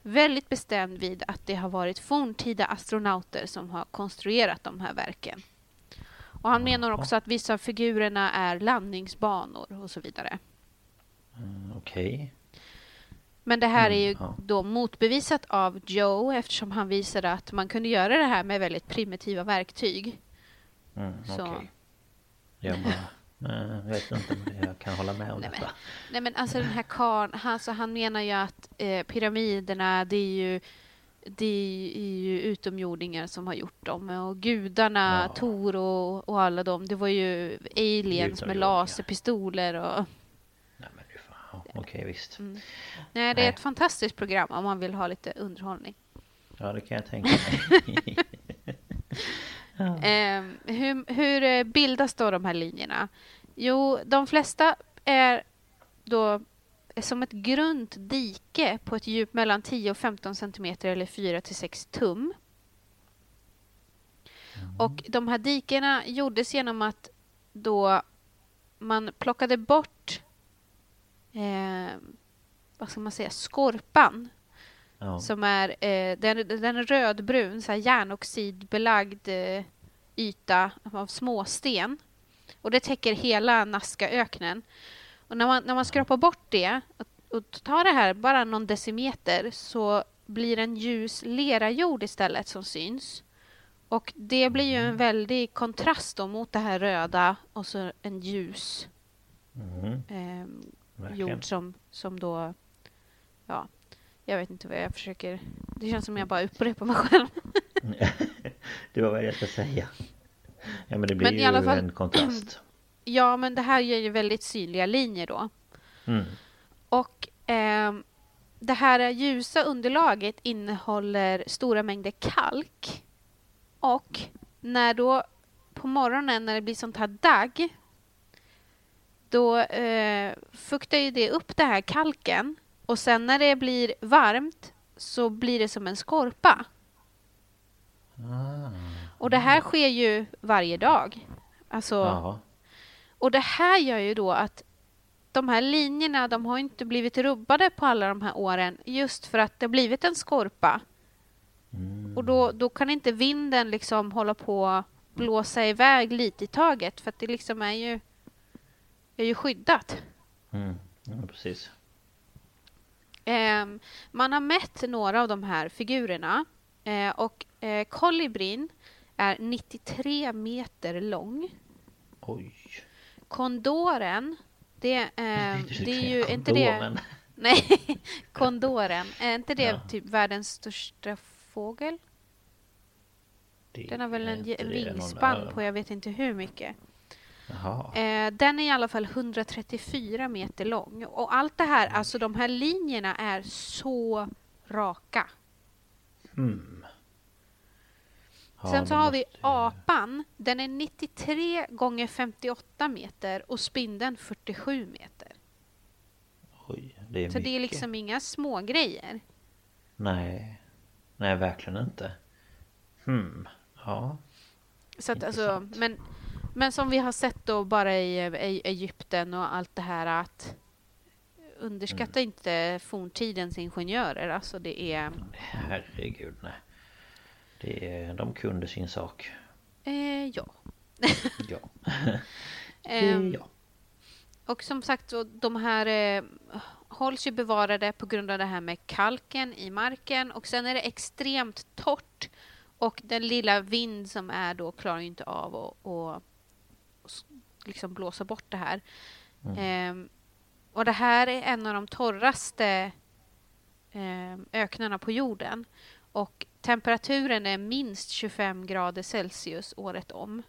väldigt bestämd vid att det har varit forntida astronauter som har konstruerat de här verken. Och han menar också att vissa av figurerna är landningsbanor och så vidare. Mm, Okej. Okay. Men det här är ju mm, ja. då motbevisat av Joe eftersom han visade att man kunde göra det här med väldigt primitiva verktyg. Mm, så. Okay. Jag bara... Jag vet inte om jag kan hålla med om nej, detta. Men, nej men alltså den här karln, alltså, han menar ju att eh, pyramiderna det är ju det är ju utomjordingar som har gjort dem och gudarna, ja. Tor och, och alla dem, det var ju aliens med laserpistoler och okej visst. Mm. Nej, det är Nej. ett fantastiskt program om man vill ha lite underhållning. Ja, det kan jag tänka mig. ja. eh, hur, hur eh, bildas då de här linjerna? Jo, de flesta är då som ett grunt dike på ett djup mellan 10 och 15 centimeter eller 4 till 6 tum. Mm. Och de här dikena gjordes genom att då man plockade bort eh, vad ska man säga, skorpan. Ja. Som är, eh, den, den är rödbrun, så här järnoxidbelagd eh, yta av småsten. Och det täcker hela Nazcaöknen. Och när man, när man skrapar bort det och, och tar det här bara någon decimeter så blir en ljus lerajord istället som syns. Och det blir ju en mm. väldig kontrast då mot det här röda och så en ljus mm. eh, jord som, som då... Ja, jag vet inte vad jag försöker... Det känns som jag bara upprepar mig själv. det var vad jag ska säga. Ja, men det blir men ju i alla fall, en kontrast. Ja, men det här ger ju väldigt synliga linjer då. Mm. Och eh, det här ljusa underlaget innehåller stora mängder kalk. Och när då på morgonen när det blir sånt här dagg då eh, fuktar ju det upp det här kalken och sen när det blir varmt så blir det som en skorpa. Ah. Och det här sker ju varje dag. Alltså, Aha. och det här gör ju då att de här linjerna de har inte blivit rubbade på alla de här åren just för att det har blivit en skorpa. Mm. Och då, då kan inte vinden liksom hålla på blåsa iväg lite i taget för att det liksom är ju är ju skyddat. Mm. Ja, precis. Eh, man har mätt några av de här figurerna eh, och eh, kolibrin är 93 meter lång. Oj. Kondoren, det, eh, det är ju inte det... Nej, kondoren. Är inte det ja. typ världens största fågel? Det Den har väl en vingspann på jag vet inte hur mycket. Eh, den är i alla fall 134 meter lång. Och allt det här, alltså de här linjerna är så raka. Mm. Ja, Sen så har vi apan. Den är 93 gånger 58 meter och spindeln 47 meter. Oj, det är Så mycket. det är liksom inga små grejer. Nej, nej verkligen inte. Hmm, ja. Så att alltså, men men som vi har sett då bara i, i Egypten och allt det här att underskatta mm. inte forntidens ingenjörer. Alltså det är... Herregud, nej. Det, de kunde sin sak. Eh, ja. Ja. Ehm, ja. Och som sagt, så de här eh, hålls ju bevarade på grund av det här med kalken i marken och sen är det extremt torrt och den lilla vind som är då klarar inte av att liksom blåsa bort det här. Ehm, och det här är en av de torraste eh, öknarna på jorden och temperaturen är minst 25 grader Celsius året om.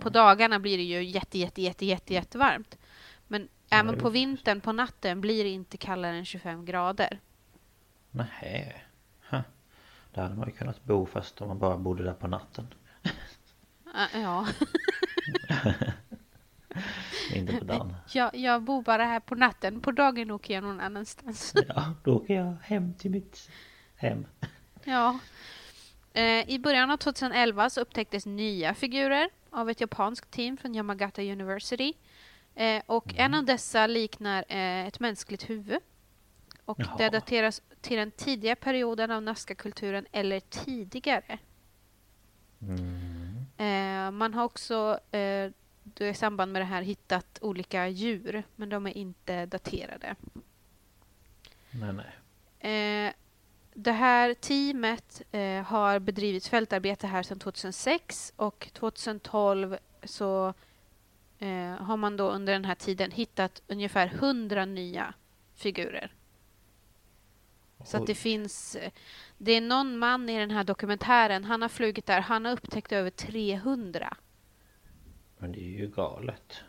På dagarna blir det ju jätte, jätte, jätte, jätte, jättevarmt. Men även på vintern, på natten, blir det inte kallare än 25 grader. Huh. Där hade man ju kunnat bo fast om man bara bodde där på natten. Ah, Ja, Inte på dagen. jag, jag bor bara här på natten. På dagen åker jag någon annanstans. Ja, då åker jag hem till mitt hem. Ja. Eh, I början av 2011 så upptäcktes nya figurer av ett japanskt team från Yamagata University. Eh, och en av dessa liknar eh, ett mänskligt huvud. Och det Jaha. dateras till den tidiga perioden av Nazca-kulturen eller tidigare. Eh, man har också eh, i samband med det här hittat olika djur, men de är inte daterade. Nej, nej. Eh, det här teamet eh, har bedrivit fältarbete här sedan 2006 och 2012 så eh, har man då under den här tiden hittat ungefär 100 nya figurer. Så att det finns... eh, Det är någon man i den här dokumentären, han har flugit där, han har upptäckt över 300. Men det är ju galet.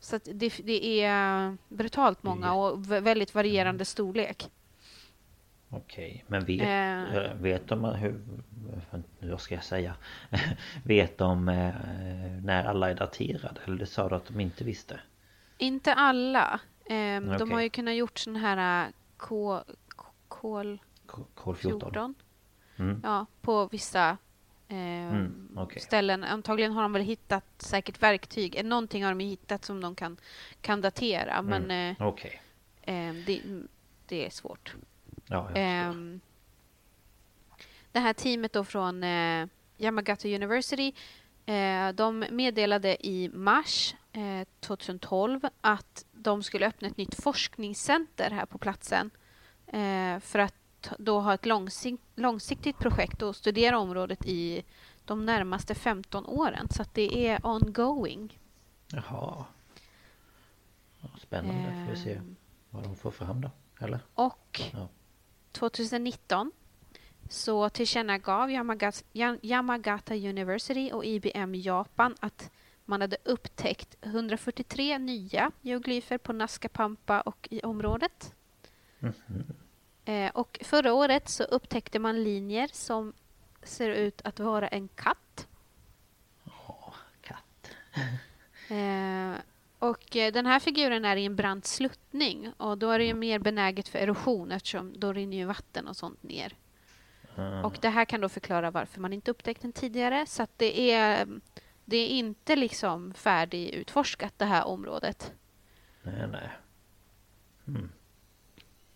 Så att det, det är brutalt många och v- väldigt varierande storlek. Okej, men vet, Eh. eh, vet de hur... Vad ska jag säga? vet de eh, när alla är daterade? Eller det sa du att de inte visste? Inte alla. Ehm, De Okej. har ju kunnat gjort sån här ko- ko- kol K- Kol 14? 14 Mm. ja, på vissa ehm, Mm, okej. ställen. Antagligen har de väl hittat säkert verktyg. Eh, Någonting har de hittat som de kan, kan datera. Men Mm. eh, Okej. ehm, det, det är svårt. Ja. Ehm, det här teamet då från eh, Yamagata University eh, de meddelade i mars eh, 2012 att de skulle öppna ett nytt forskningscenter här på platsen eh, för att då ha ett långsikt, långsiktigt projekt och studera området i de närmaste 15 åren. Så det är ongoing. Jaha. Ja, Spännande. Får vi se Ehm. vad de får fram då. Eller? Och Ja. 2019 så tillkännagav Yamagata, Yam- Yamagata University och IBM Japan att man hade upptäckt 143 nya geoglyfer på Nazca Pampa och i området. Eh, och förra året så upptäckte man linjer som ser ut att vara en katt. Åh, katt. Eh, och eh, den här figuren är i en brant sluttning och då är det ju mer benäget för erosion eftersom då rinner ju vatten och sånt ner. Mm. Och det här kan då förklara varför man inte upptäckt den tidigare. Så att det är, det är inte liksom färdigutforskat det här området. Nej, nej.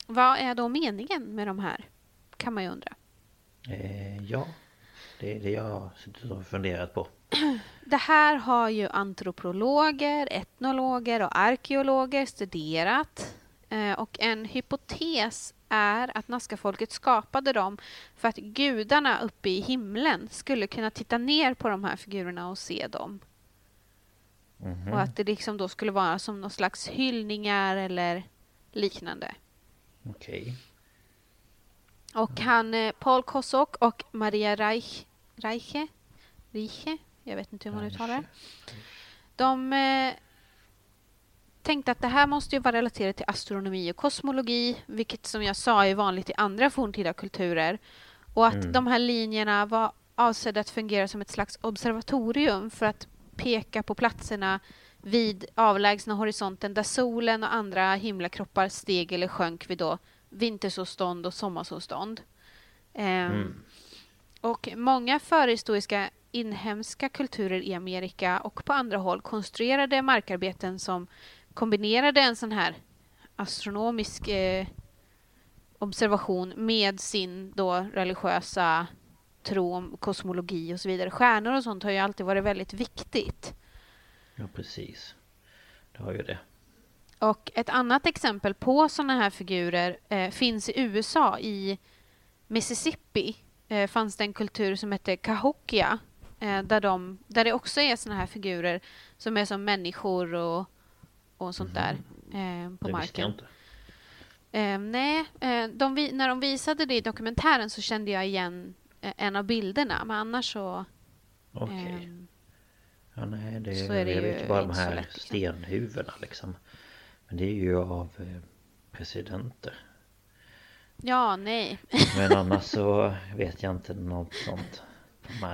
Vad är då meningen med de här? Kan man ju undra. Eh, ja. Det är det jag har funderat på. Det här har ju antropologer, etnologer och arkeologer studerat. Eh, Och en hypotes är att Nazca-folket skapade dem för att gudarna uppe i himlen skulle kunna titta ner på de här figurerna och se dem. Mhm. Och att det liksom då skulle vara som någon slags hyllningar eller liknande. Okej. Och han, eh, Paul Kosok och Maria Reich, Reiche, Reiche, jag vet inte hur man uttalar det. De eh, tänkte att det här måste ju vara relaterat till astronomi och kosmologi, vilket som jag sa är vanligt i andra forntida kulturer. Och att Mm. de här linjerna var avsedda att fungera som ett slags observatorium för att peka på platserna vid avlägsna horisonten där solen och andra himlakroppar steg eller sjönk vid då vintersolstånd och sommarsolstånd. Ehm, Mm. Och många förhistoriska inhemska kulturer i Amerika och på andra håll konstruerade markarbeten som kombinerade en sån här astronomisk eh, observation med sin då religiösa tro om kosmologi och så vidare. Stjärnor och sånt har ju alltid varit väldigt viktigt. Ja, precis. Det har ju det. Och ett annat exempel på sådana här figurer eh, finns i USA. I Mississippi eh, fanns det en kultur som hette Cahokia. Eh, där, de, där det också är sådana här figurer som är som människor och, och sånt där eh, på det marken. inte. Eh, nej, eh, de, när de visade det i dokumentären så kände jag igen en av bilderna. Men annars så... Okej. Ja, nej, det, så är det ju ju bara de inte här lätt, liksom. stenhuvudena liksom. Men det är ju av eh, presidenter. ja, nej. Men annars så vet jag inte något sånt.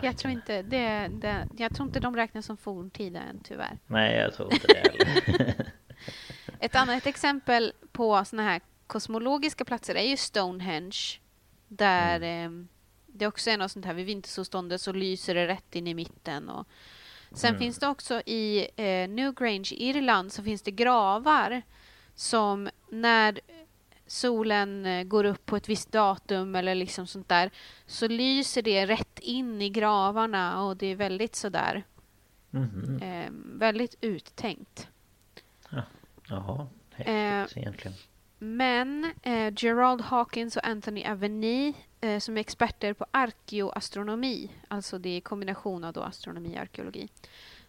Jag tror inte, det, det, jag tror inte de räknas som forntida än tyvärr. Nej, jag tror inte det heller. Ett annat exempel på såna här kosmologiska platser är ju Stonehenge. Där eh, det också är något sånt här vid vintersolståndet så lyser det rätt in i mitten. Och sen finns det också i eh, Newgrange, Irland, så finns det gravar som när solen eh, går upp på ett visst datum eller liksom sånt där så lyser det rätt in i gravarna och det är väldigt sådär Mhm. eh, väldigt uttänkt. Jaha, Eh, häftigt egentligen. Men eh, Gerald Hawkins och Anthony Aveni eh, som är experter på arkeoastronomi, alltså det är kombination av då astronomi och arkeologi.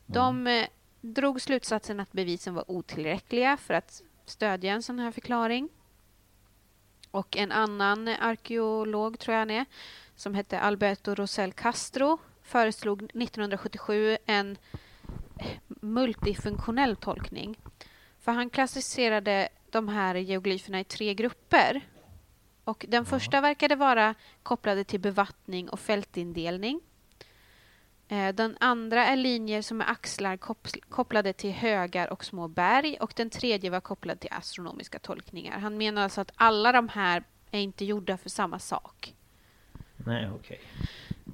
De eh, drog slutsatsen att bevisen var otillräckliga för att stödja en sån här förklaring. Och en annan arkeolog, tror jag han är, som hette Alberto Rosell Castro föreslog 1977 en multifunktionell tolkning. För han klassificerade de här geoglyferna i tre grupper. Och den första verkade vara kopplade till bevattning och fältindelning. Eh, Den andra är linjer som är axlar koppl- kopplade till högar och små berg och den tredje var kopplad till astronomiska tolkningar. Han menar alltså att alla de här är inte gjorda för samma sak. Nej, okej.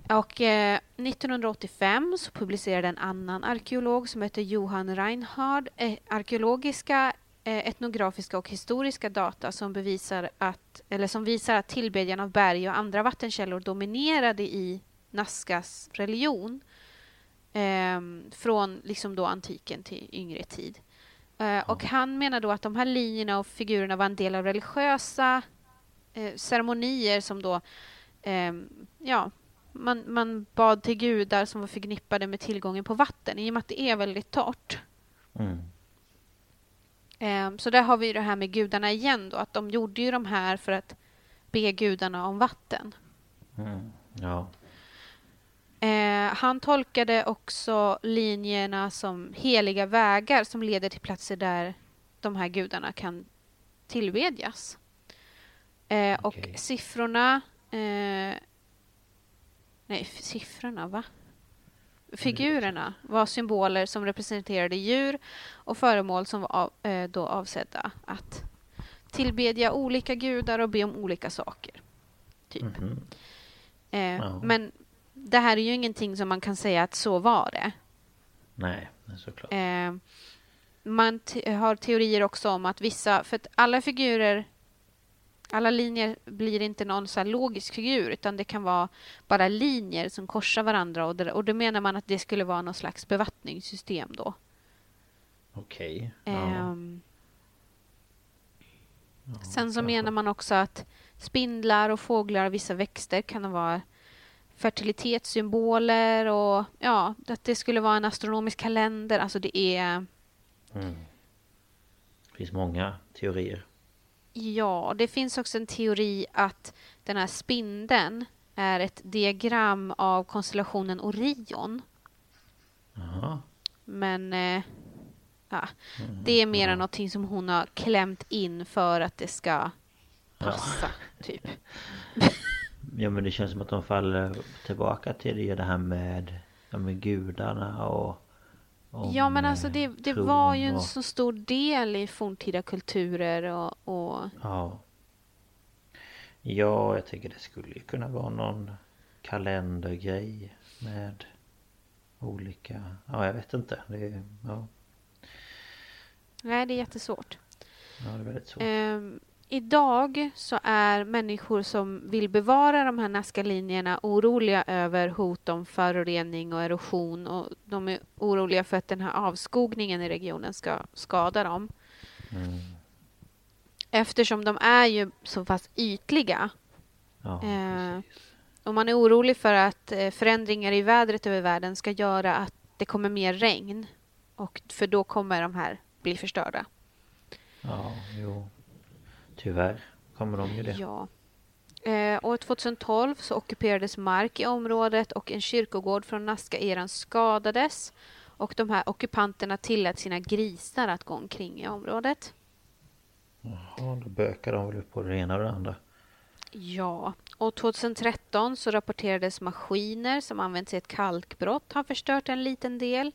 Och eh, 1985 så publicerade en annan arkeolog som heter Johan Reinhard eh, arkeologiska, etnografiska och historiska data som bevisar att, eller som visar att tillbedjan av berg och andra vattenkällor dominerade i Nazcas religion eh, från liksom då antiken till yngre tid. Eh, och han menar då att de här linjerna och figurerna var en del av religiösa eh, ceremonier som då ehm, ja, man, man bad till gudar som var förknippade med tillgången på vatten i och med att det är väldigt torrt. Mm. Ehm, så där har vi det här med gudarna igen då, att de gjorde ju de här för att be gudarna om vatten. Mm. Ja. Eh, han tolkade också linjerna som heliga vägar som leder till platser där de här gudarna kan tillbedjas. Eh, Okej. Och siffrorna... Eh, nej, siffrorna, va? Figurerna var symboler som representerade djur och föremål som var av, eh, då avsedda att tillbedja olika gudar och be om olika saker. Typ. Mhm. Eh, Ja. Men det här är ju ingenting som man kan säga att så var det. Nej, såklart. Eh, man har teorier också om att vissa, för att alla figurer, alla linjer blir inte någon så logisk figur utan det kan vara bara linjer som korsar varandra och, det, och då menar man att det skulle vara någon slags bevattningssystem då. Okej. Ja. Ehm, Ja, Sen så menar man också att spindlar och fåglar och vissa växter kan vara fertilitetssymboler och ja, att det skulle vara en astronomisk kalender. Alltså det är, Mm. Det finns många teorier. Ja, det finns också en teori att den här spindeln är ett diagram av konstellationen Orion. Jaha. Men eh, ja, Mm. det är mer än någonting som hon har klämt in för att det ska passa, typ. Ja men det känns som att de faller tillbaka till det, det här med, ja, med gudarna och om, Ja, men alltså eh, det, det var ju en och- så stor del i forntida kulturer och, och Ja. Ja, jag tänker det skulle ju kunna vara någon kalendergrej med olika... Ja, jag vet inte. Det ja, nej, det är jättesvårt. ja, det är väldigt svårt. Ehm, idag så är människor som vill bevara de här Nazca-linjerna oroliga över hot om förorening och erosion och de är oroliga för att den här avskogningen i regionen ska skada dem. Mm. Eftersom de är ju så pass ytliga. Ja, eh, och man är orolig för att eh, förändringar i vädret över världen ska göra att det kommer mer regn. Och för då kommer de här bli förstörda. Ja, jo. Tyvärr kommer de ju det. Ja. Eh, år 2012 så ockuperades mark i området och en kyrkogård från Nazca-eran skadades. Och de här ockupanterna tillät sina grisar att gå omkring i området. Jaha, då bökar de väl upp på det ena och det andra. Ja, och 2013 så rapporterades maskiner som använts i ett kalkbrott har förstört en liten del.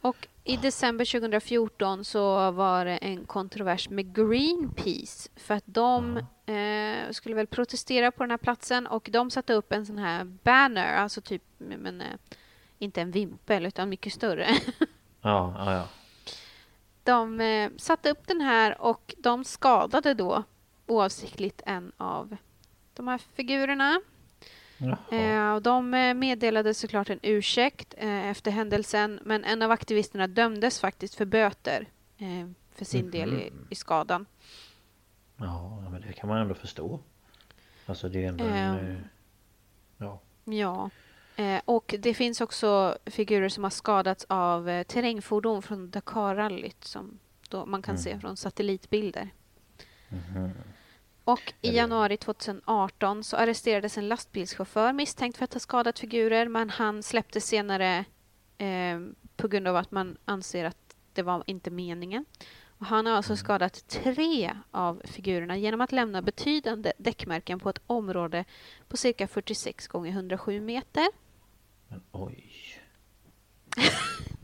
Och i december 2014 så var det en kontrovers med Greenpeace för att de eh, skulle väl protestera på den här platsen och de satte upp en sån här banner, alltså typ, men eh, inte en vimpel utan mycket större. ja, ja, ja. De eh, satte upp den här och de skadade då oavsiktligt en av de här figurerna. Eh, och de eh, meddelade såklart en ursäkt eh, efter händelsen men en av aktivisterna dömdes faktiskt för böter eh, för sin mm del i, i, skadan. Ja, men det kan man ändå förstå. Alltså det är ändå en... Ehm. Eh, ja. Ja. Eh, och det finns också figurer som har skadats av terrängfordon från Dakarrallyt som man kan mm. se från satellitbilder. Mm. Och i januari 2018 så arresterades en lastbilschaufför misstänkt för att ha skadat figurer men han släpptes senare eh, på grund av att man anser att det var inte meningen. Och han har alltså mm. skadat tre av figurerna genom att lämna betydande däckmärken på ett område på cirka 46 gånger 107 meter. Men oj.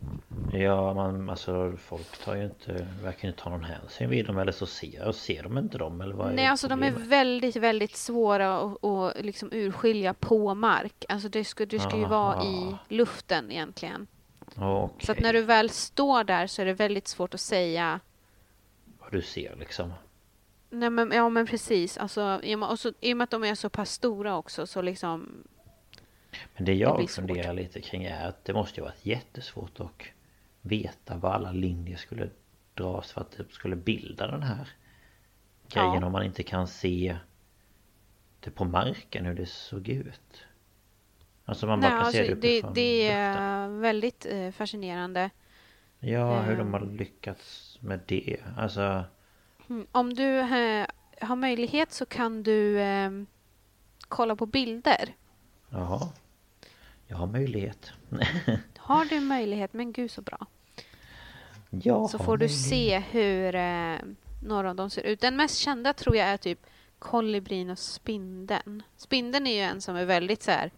Ja, man, alltså folk tar ju inte, verkar inte ta någon hänsyn vid dem eller så ser, ser de inte dem eller vad Nej, alltså de är väldigt, väldigt svåra att, att liksom urskilja på mark. Alltså det ska, det ska ju vara i luften egentligen. Okay. Så att när du väl står där så är det väldigt svårt att säga vad du ser liksom. Nej men, ja men precis, alltså i och, med, och, så, i och med att de är så pass stora också så liksom Men det jag det funderar lite kring är att det måste ju varit jättesvårt att veta var alla linjer skulle dras för att det skulle bilda den här grejen ja. om man inte kan se det på marken hur det såg ut. Alltså man bara Nej, kan alltså, se det det, det är väldigt eh, fascinerande. Ja, hur de har ehm. lyckats med det. Alltså... Mm, om du eh, har möjlighet så kan du eh, kolla på bilder. Jaha. Jag har möjlighet. har du möjlighet? Men gud så bra. Ja, så får du se hur eh, några av dem ser ut. Den mest kända tror jag är typ kolibrin och spindeln. Spindeln är ju en som är väldigt så här,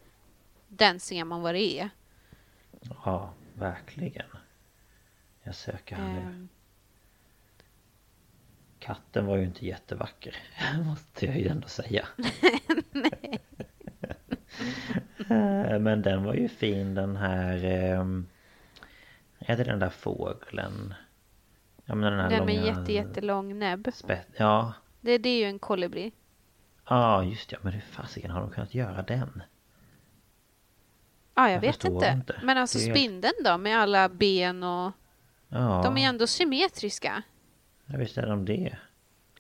den ser man vad det är. Ja, verkligen. Jag söker här nu. Um. Katten var ju inte jättevacker, måste jag ju ändå säga. Men den var ju fin den här... Um är det den där fågeln? Ja men den här den långa... med jätte, jättelång näbb. Spett, ja. Det, det är ju en kolibri. Ja just ja, men hur fasiken har de kunnat göra den? Ja, jag, jag vet inte. inte. Men alltså spindeln då med alla ben och... Ja. De är ändå symmetriska. Ja, visst är de det.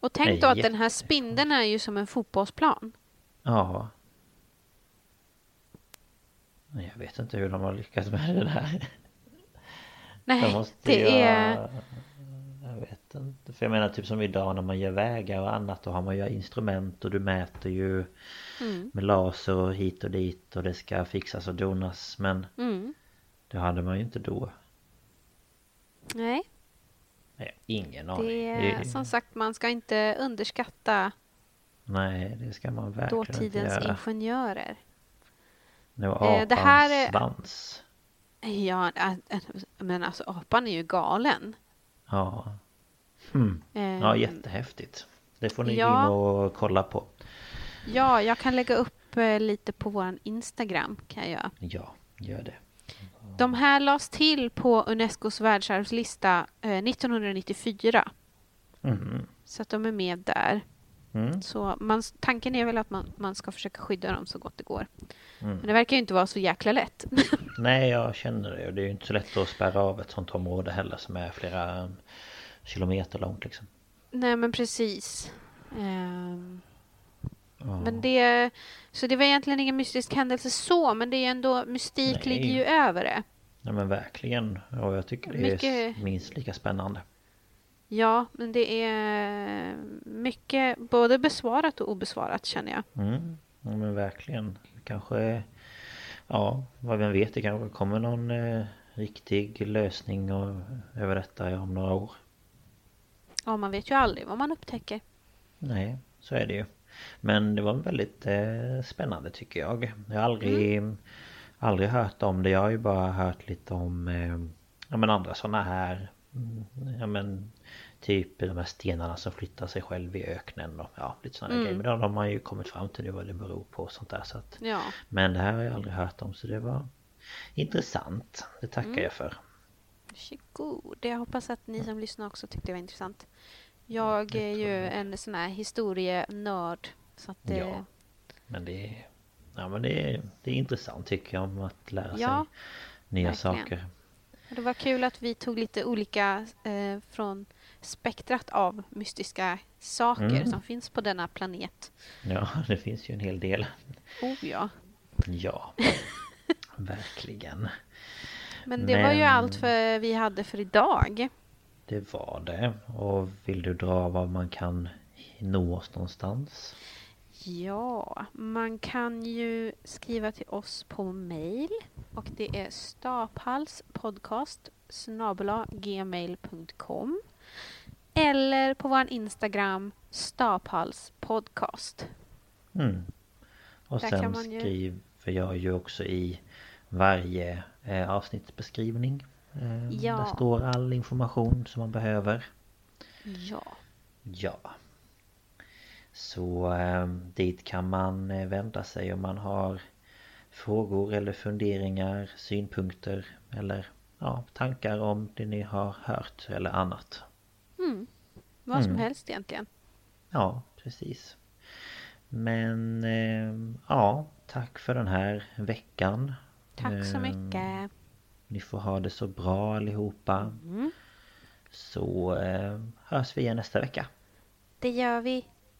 Och tänk Nej, då att den här spindeln är ju som en fotbollsplan. Ja. Jag vet inte hur de har lyckats med det där. Nej, det jag, är... Jag vet inte. För jag menar typ som idag när man gör vägar och annat. Då har man ju instrument och du mäter ju mm. med laser och hit och dit. Och det ska fixas och donas. Men mm. det hade man ju inte då. Nej. Nej, ingen aning. Det är, som sagt, man ska inte underskatta Nej, det ska man verkligen inte göra. Dåtidens ingenjörer. Det var apans eh, det här, svans. Ja, men alltså apan är ju galen. Ja. Hmm. Ja, ehm, jättehäftigt. Det får ni ja. in och kolla på. Ja, jag kan lägga upp eh, lite på vår Instagram. Kan jag. Ja, gör det. De här lades till på Unescos världsarvslista 1994. Mm. Så att de är med där. Mm. Så man, tanken är väl att man, man ska försöka skydda dem så gott det går. Mm. Men det verkar ju inte vara så jäkla lätt. Nej, jag känner det. Det är ju inte så lätt att spärra av ett sånt område heller som är flera um, kilometer långt liksom. Nej, men precis. Ja. Men det... Så det var egentligen ingen mystisk händelse så, men det är ändå... Mystik Nej. ligger ju över det. Ja men verkligen. Och jag tycker det är Mycket- minst lika spännande. Ja, men det är mycket både besvarat och obesvarat känner jag. Mm. Ja men verkligen. Kanske... Ja, vad vem vet. Det kanske kommer någon eh, riktig lösning och, över detta om några år. Ja, man vet ju aldrig vad man upptäcker. Nej, så är det ju. Men det var väldigt eh, spännande tycker jag. Jag har aldrig, aldrig hört om det. Jag har ju bara hört lite om eh, ja, men andra sådana här mm, Ja men Typ de här stenarna som flyttar sig själv i öknen och ja, lite sådana grejer. Men de har man ju kommit fram till det vad det beror på och sånt där. Så att, Ja. men det här har jag aldrig hört om så det var intressant. Det tackar jag för. Varsågod. Jag hoppas att ni som lyssnar också tyckte det var intressant. Jag är ju en sån här historienörd. Så att det... Ja. Men det är, ja, men det är, det är intressant tycker jag om att lära Ja, sig nya verkligen. saker. Det var kul att vi tog lite olika eh, från spektrat av mystiska saker Mm. som finns på denna planet. Ja, det finns ju en hel del. Oh ja. Ja, verkligen. Men det var ju Men- allt för vi hade för idag. Det var det. Och vill du dra var man kan nå oss någonstans? Ja, man kan ju skriva till oss på mail och det är staphalspodcast gmail.com eller på vår Instagram staphalspodcast. Mm. Och Där sen ju- skriver jag ju också i varje eh, avsnittsbeskrivning. Eh, Ja. Där står all information som man behöver. Ja. Ja. Så eh, dit kan man eh, vända sig om man har frågor eller funderingar, synpunkter eller ja, tankar om det ni har hört eller annat. Mm. Vad som Mm. helst egentligen. Ja, precis. Men eh, ja, tack för den här veckan. Tack så Eh, mycket. Ni får ha det så bra allihopa. Mm. Så hörs vi igen nästa vecka. Det gör vi.